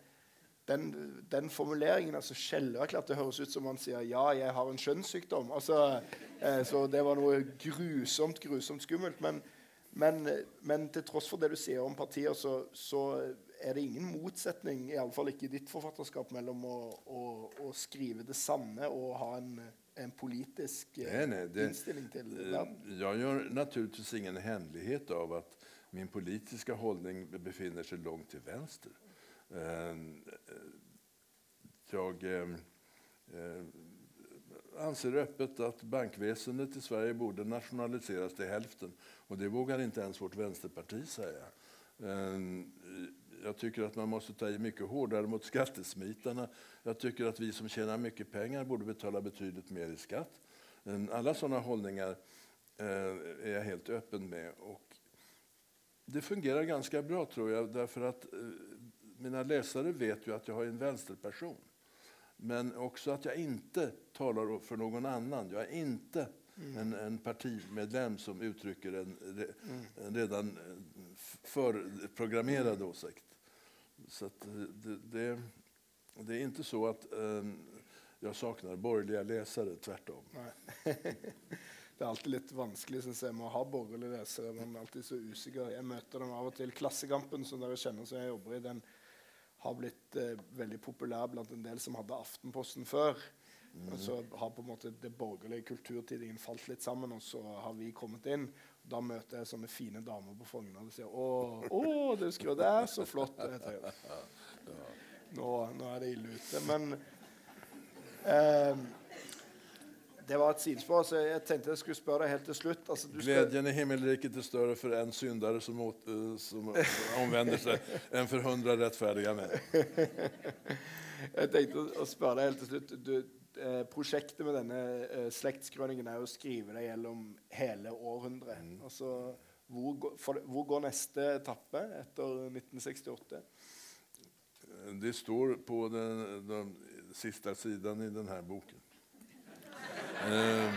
den, den, formuleringen, altså selverklært, det høres ut som man sier 'ja, jeg har en skjønnssykdom'. Altså, eh, så det var noe grusomt, grusomt skummelt. Men, men, men, til tross for det du sier om partier, så, så er det ingen motsetning, iallfall ikke i ditt forfatterskap, mellom å, å, å, skrive det sanne og ha en, en politisk eh, nej, nej, det, inställning till världen? Jag gör naturligtvis ingen hemlighet av att min politiska hållning befinner sig långt till vänster. Ehm, jag ehm, eh, anser öppet att bankväsendet i Sverige borde nationaliseras till hälften. Och det vågar inte ens vårt vänsterparti säga. Ehm, jag tycker att man måste ta i mycket hårdare mot skattesmitarna. Jag tycker att vi som tjänar mycket pengar borde betala betydligt mer i skatt. Alla sådana hållningar eh, är jag helt öppen med. Och det fungerar ganska bra tror jag, därför att eh, mina läsare vet ju att jag är en vänsterperson. Men också att jag inte talar för någon annan. Jag är inte Mm. en, en partimedlem som uttrycker en, Mm. en redan eh, förprogrammerad åsikt. Så eh, det, det, det är inte så att eh, jag saknar borgerliga läsare, tvärtom. Det er alltid litt vanskelig synes jeg, med å ha borgerlige lesere. Man er alltid så usikker. Jeg møter dem av og til. Klassekampen, som dere kjenner som jeg jobber i, den har blitt eh, veldig populær blant en del som hadde Aftenposten før. Og så har på en måte det borgerlige kulturtidningen falt litt sammen, og så har vi kommet inn. Da møter jeg sånne fine damer på Frogner og sier å, å, det skriver det er så flott. Og nå, nå er det ille ute. Men eh, det var et sidespår, så jeg tenkte jeg skulle deg helt til slutt. Altså, du skal, Glädjen i himmelriket är större för en syndare som, åt, eh, som omvänder sig än för hundra rättfärdiga män. å spørre deg helt til slutt. Du, eh, prosjektet med denne eh, slektskrøningen er jo å skrive det gjennom hele århundret. Altså, hvor, går- for, hvor går neste etappe etter 1968? Det står på den, den sista sidan i den här boken. Ehm,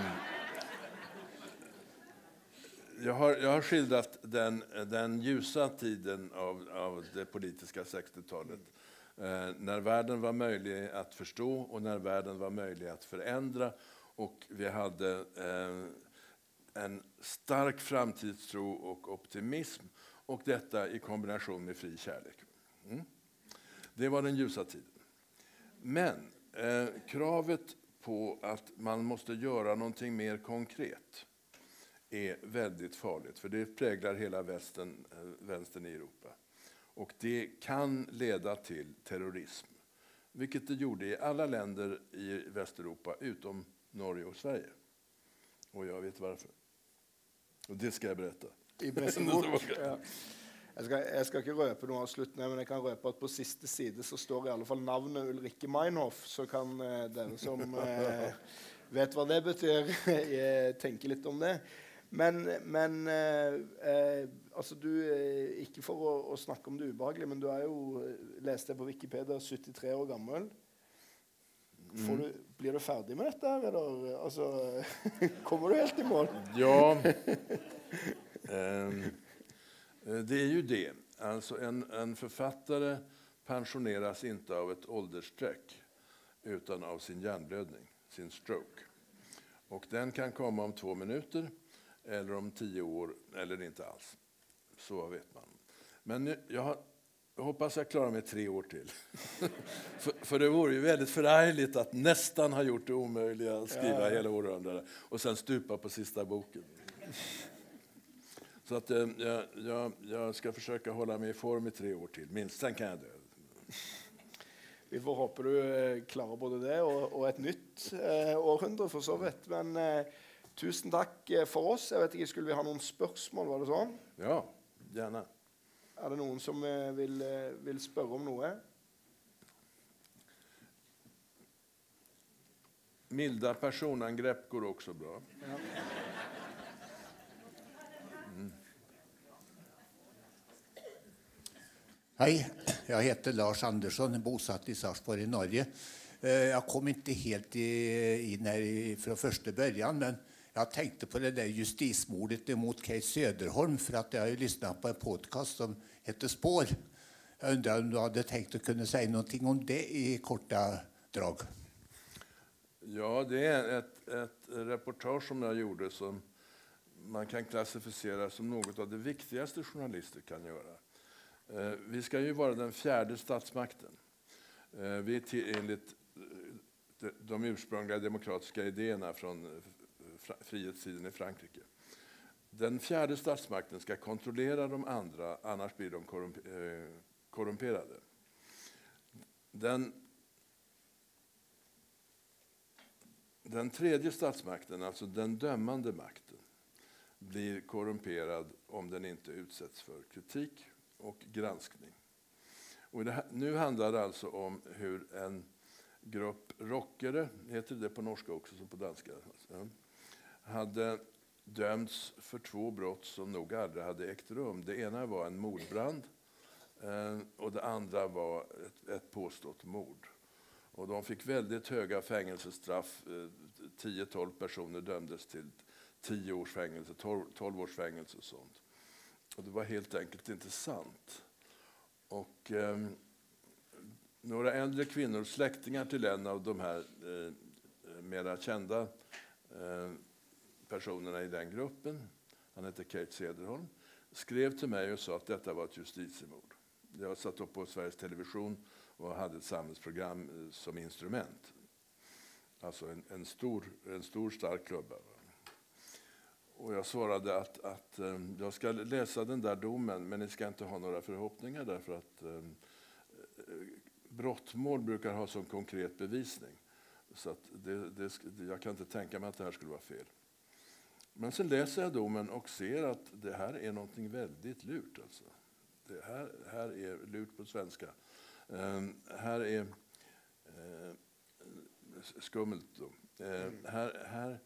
jag, har, jag har skildrat den, den ljusa tiden av, av det politiska 60-talet. Ehm, när världen var möjlig att förstå och när världen var möjlig att förändra. Och vi hade ehm, en stark framtidstro och optimism. Och detta i kombination med fri kärlek. Mm. Det var den ljusa tiden. Men eh, kravet på att man måste göra någonting mer konkret är väldigt farligt, för det präglar hela västern, eh, vänstern i Europa. Och det kan leda till terrorism, vilket det gjorde i alla länder i Västeuropa utom Norge och Sverige. Och jag vet varför. Och det ska jag berätta. I. Ja. Jeg skal, jeg skal ikke røpe noe av slutten, men jeg kan røpe at på siste side så står i alle fall navnet Ulrikke Meinhof. Så kan eh, dere som eh, vet hva det betyr, eh, tenke litt om det. Men, men eh, eh, altså du Ikke for å, å snakke om det ubehagelige, men du er jo, leste jeg på Wikipedia, 73 år gammel. Får du, blir du ferdig med dette? her, Eller altså, kommer du helt i mål? Ja, eh, det är ju det. Alltså en, en författare pensioneras inte av ett åldersstreck utan av sin hjärnblödning, sin stroke. Och den kan komma om två minuter, eller om tio år, eller inte alls. Så vet man. Men jag, har, jag hoppas jag klarar mig tre år till. för, för det vore ju väldigt förargligt att nästan ha gjort det omöjliga, att skriva hela århundradet, och sen stupa på sista boken. Så att, eh, jag, jag, jag ska försöka hålla mig i form i tre år till, minst. Sen kan jag dö. Vi får håpe du eh, klarer både det og, og et nytt eh, århundre, for så vidt. Men eh, tusen takk eh, for oss. Jeg vet ikke, Skulle vi ha noen spørsmål? var det sånn? Ja, gärna. Er det noen som eh, vil, eh, vil spørre om noe? Milda personangrepp går också bra. Hej, jag heter Lars Andersson, är bosatt i Sarpsborg i Norge. Eh, jag kom inte helt in här från första början, men jag tänkte på det där justismordet emot Kate Söderholm för att jag har ju lyssnat på en podcast som heter Spår. Jag undrar om du hade tänkt att kunna säga någonting om det i korta drag? Ja, det är ett, ett reportage som jag gjorde som man kan klassificera som något av det viktigaste journalister kan göra. Eh, vi ska ju vara den fjärde statsmakten. Eh, vi är till, enligt eh, de- ursprungliga demokratiska idéerna från frihetstiden i Frankrike. Den fjärde statsmakten ska kontrollera de andra, annars blir de korrumperade. Den Den tredje statsmakten, alltså den dömande makten, blir korrumperad om den inte utsätts för kritik och granskning. Och det här, nu handlar det alltså om hur en grupp rockare, heter det på norska också som på danska, alltså, hade dömts för två brott som nog aldrig hade ägt rum. Det ena var en mordbrand eh, och det andra var ett, ett påstått mord. Och de fick väldigt höga fängelsestraff. Eh, 10-12 personer dömdes till 10 års fängelse, 12, 12 års fängelse och sånt. Och det var helt enkelt inte sant. Och, eh, några äldre kvinnor, släktingar till en av de här eh, mera kända eh, personerna i den gruppen, han hette Kate Cederholm, skrev till mig och sa att detta var ett justitiemord. Jag satt upp på Sveriges Television och hade ett samhällsprogram eh, som instrument. Alltså en, en, stor, en stor stark klubba. Och jag svarade att, att um, jag ska läsa den där domen men ni ska inte ha några förhoppningar därför att um, brottmål brukar ha som konkret bevisning. Så att det, det, jag kan inte tänka mig att det här skulle vara fel. Men sen läser jag domen och ser att det här är någonting väldigt lurt. Alltså. Det här, här är lurt på svenska. Um, här är uh, skummelt. Uh, här, här,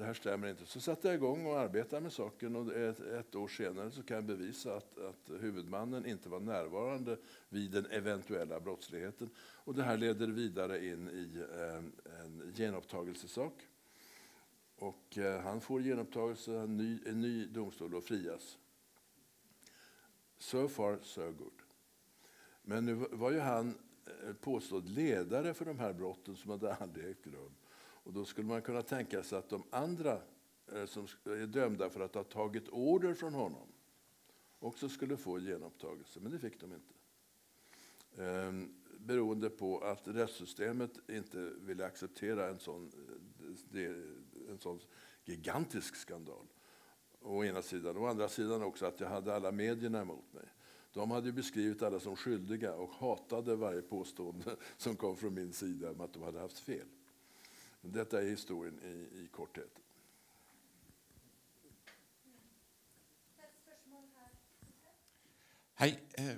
det här stämmer inte. Så satte jag igång och arbetade med saken och ett, ett år senare så kan jag bevisa att, att, huvudmannen inte var närvarande vid den eventuella brottsligheten. Och det här leder vidare in i eh, en genupptagelsesak. Och eh, han får genupptagelse, en ny, en ny domstol och frias. So far, so good. Men nu var ju han eh, påstådd ledare för de här brotten som hade aldrig ägt rum. Och då skulle man kunna tänka sig att de andra eh, som är dömda för att ha tagit order från honom också skulle få genupptagelse, men det fick de inte. Ehm, beroende på att rättssystemet inte ville acceptera en sån, eh, en sån gigantisk skandal. Å ena sidan. Å andra sidan också att jag hade alla medierna emot mig. De hade beskrivit alla som skyldiga och hatade varje påstående som kom från min sida om att de hade haft fel. Detta är historien i, i korthet. Hei. Eh,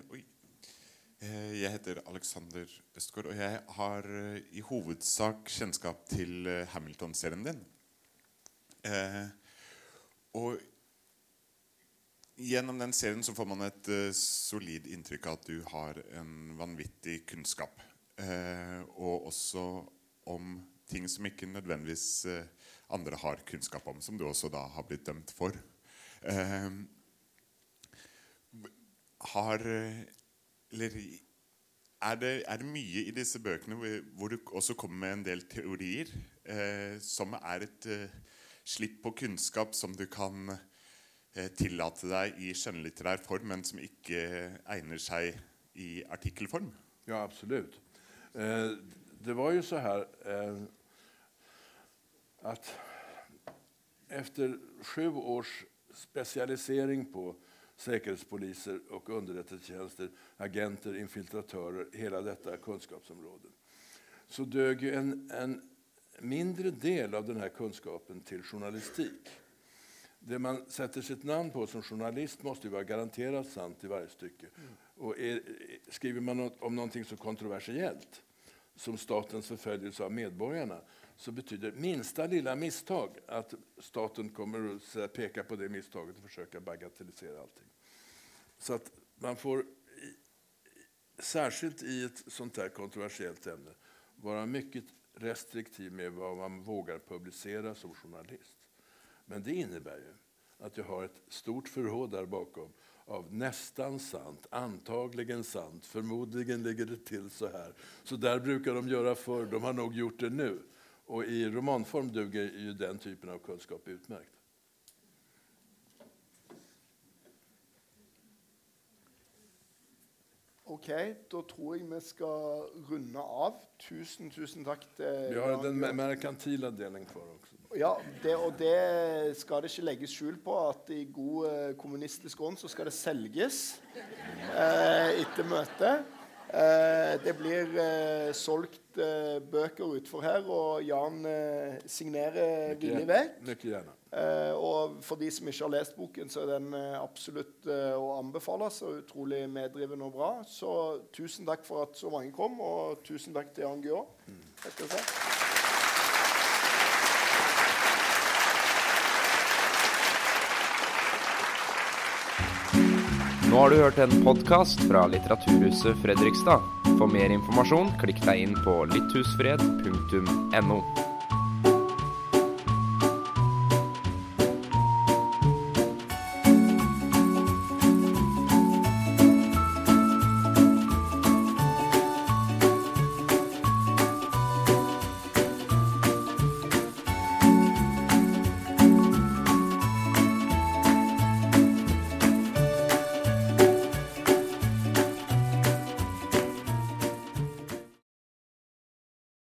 eh, jag jeg heter Alexander Østgaard, og jeg har eh, i hovedsak kjennskap til Hamilton-serien din. Og gjennom den serien så får man et solid inntrykk av at du har en vanvittig kunnskap. Og også om ting som ikke nødvendigvis andra andre har kunnskap om, som du også da har blitt dømt for. Eh, har Eller er det, er det, mye i disse bøkene hvor, du også kommer med en del teorier eh, som er et eh, slipp på kunnskap som du kan eh, tillate deg i skjønnlitterær form, men som ikke egner seg i artikkelform? Ja, absolut. Eh, det var ju så här eh, att efter sju års specialisering på säkerhetspoliser och underrättelsetjänster, agenter, infiltratörer, hela detta kunskapsområde, så dög en, en mindre del av den här kunskapen till journalistik. Det man sätter sitt namn på som journalist måste ju vara garanterat sant i varje stycke. Och är, skriver man om någonting så kontroversiellt som statens förföljelse av medborgarna så betyder minsta lilla misstag att staten kommer att peka på det misstaget och försöka bagatellisera allting. Så att man får, särskilt i ett sånt här kontroversiellt ämne, vara mycket restriktiv med vad man vågar publicera som journalist. Men det innebär ju att jag har ett stort förråd där bakom av nästan sant, antagligen sant, förmodligen ligger det till så här. Så där brukar de göra förr, de har nog gjort det nu. Och i romanform duger ju den typen av kunskap utmärkt. Ok, da tror jeg vi skal runde av. Tusen, tusen takk til Vi har den merkantila delen kvar også. Ja, det, og det skal det ikke legges skjul på at i god eh, kommunistisk ånd så skal det selges eh, etter møtet. Eh, det blir eh, solgt eh, bøker utfor her, og Jan eh, signerer villig vekk. Gärna. og for de som ikke har lest boken, så er den absolutt å anbefale. Så utrolig meddrivende og bra. Så tusen takk for at så mange kom, og tusen takk til Jan Guillaud. Mm. Nå har du hørt en podkast fra Litteraturhuset Fredrikstad. For mer informasjon, klikk deg inn på litthusfred.no.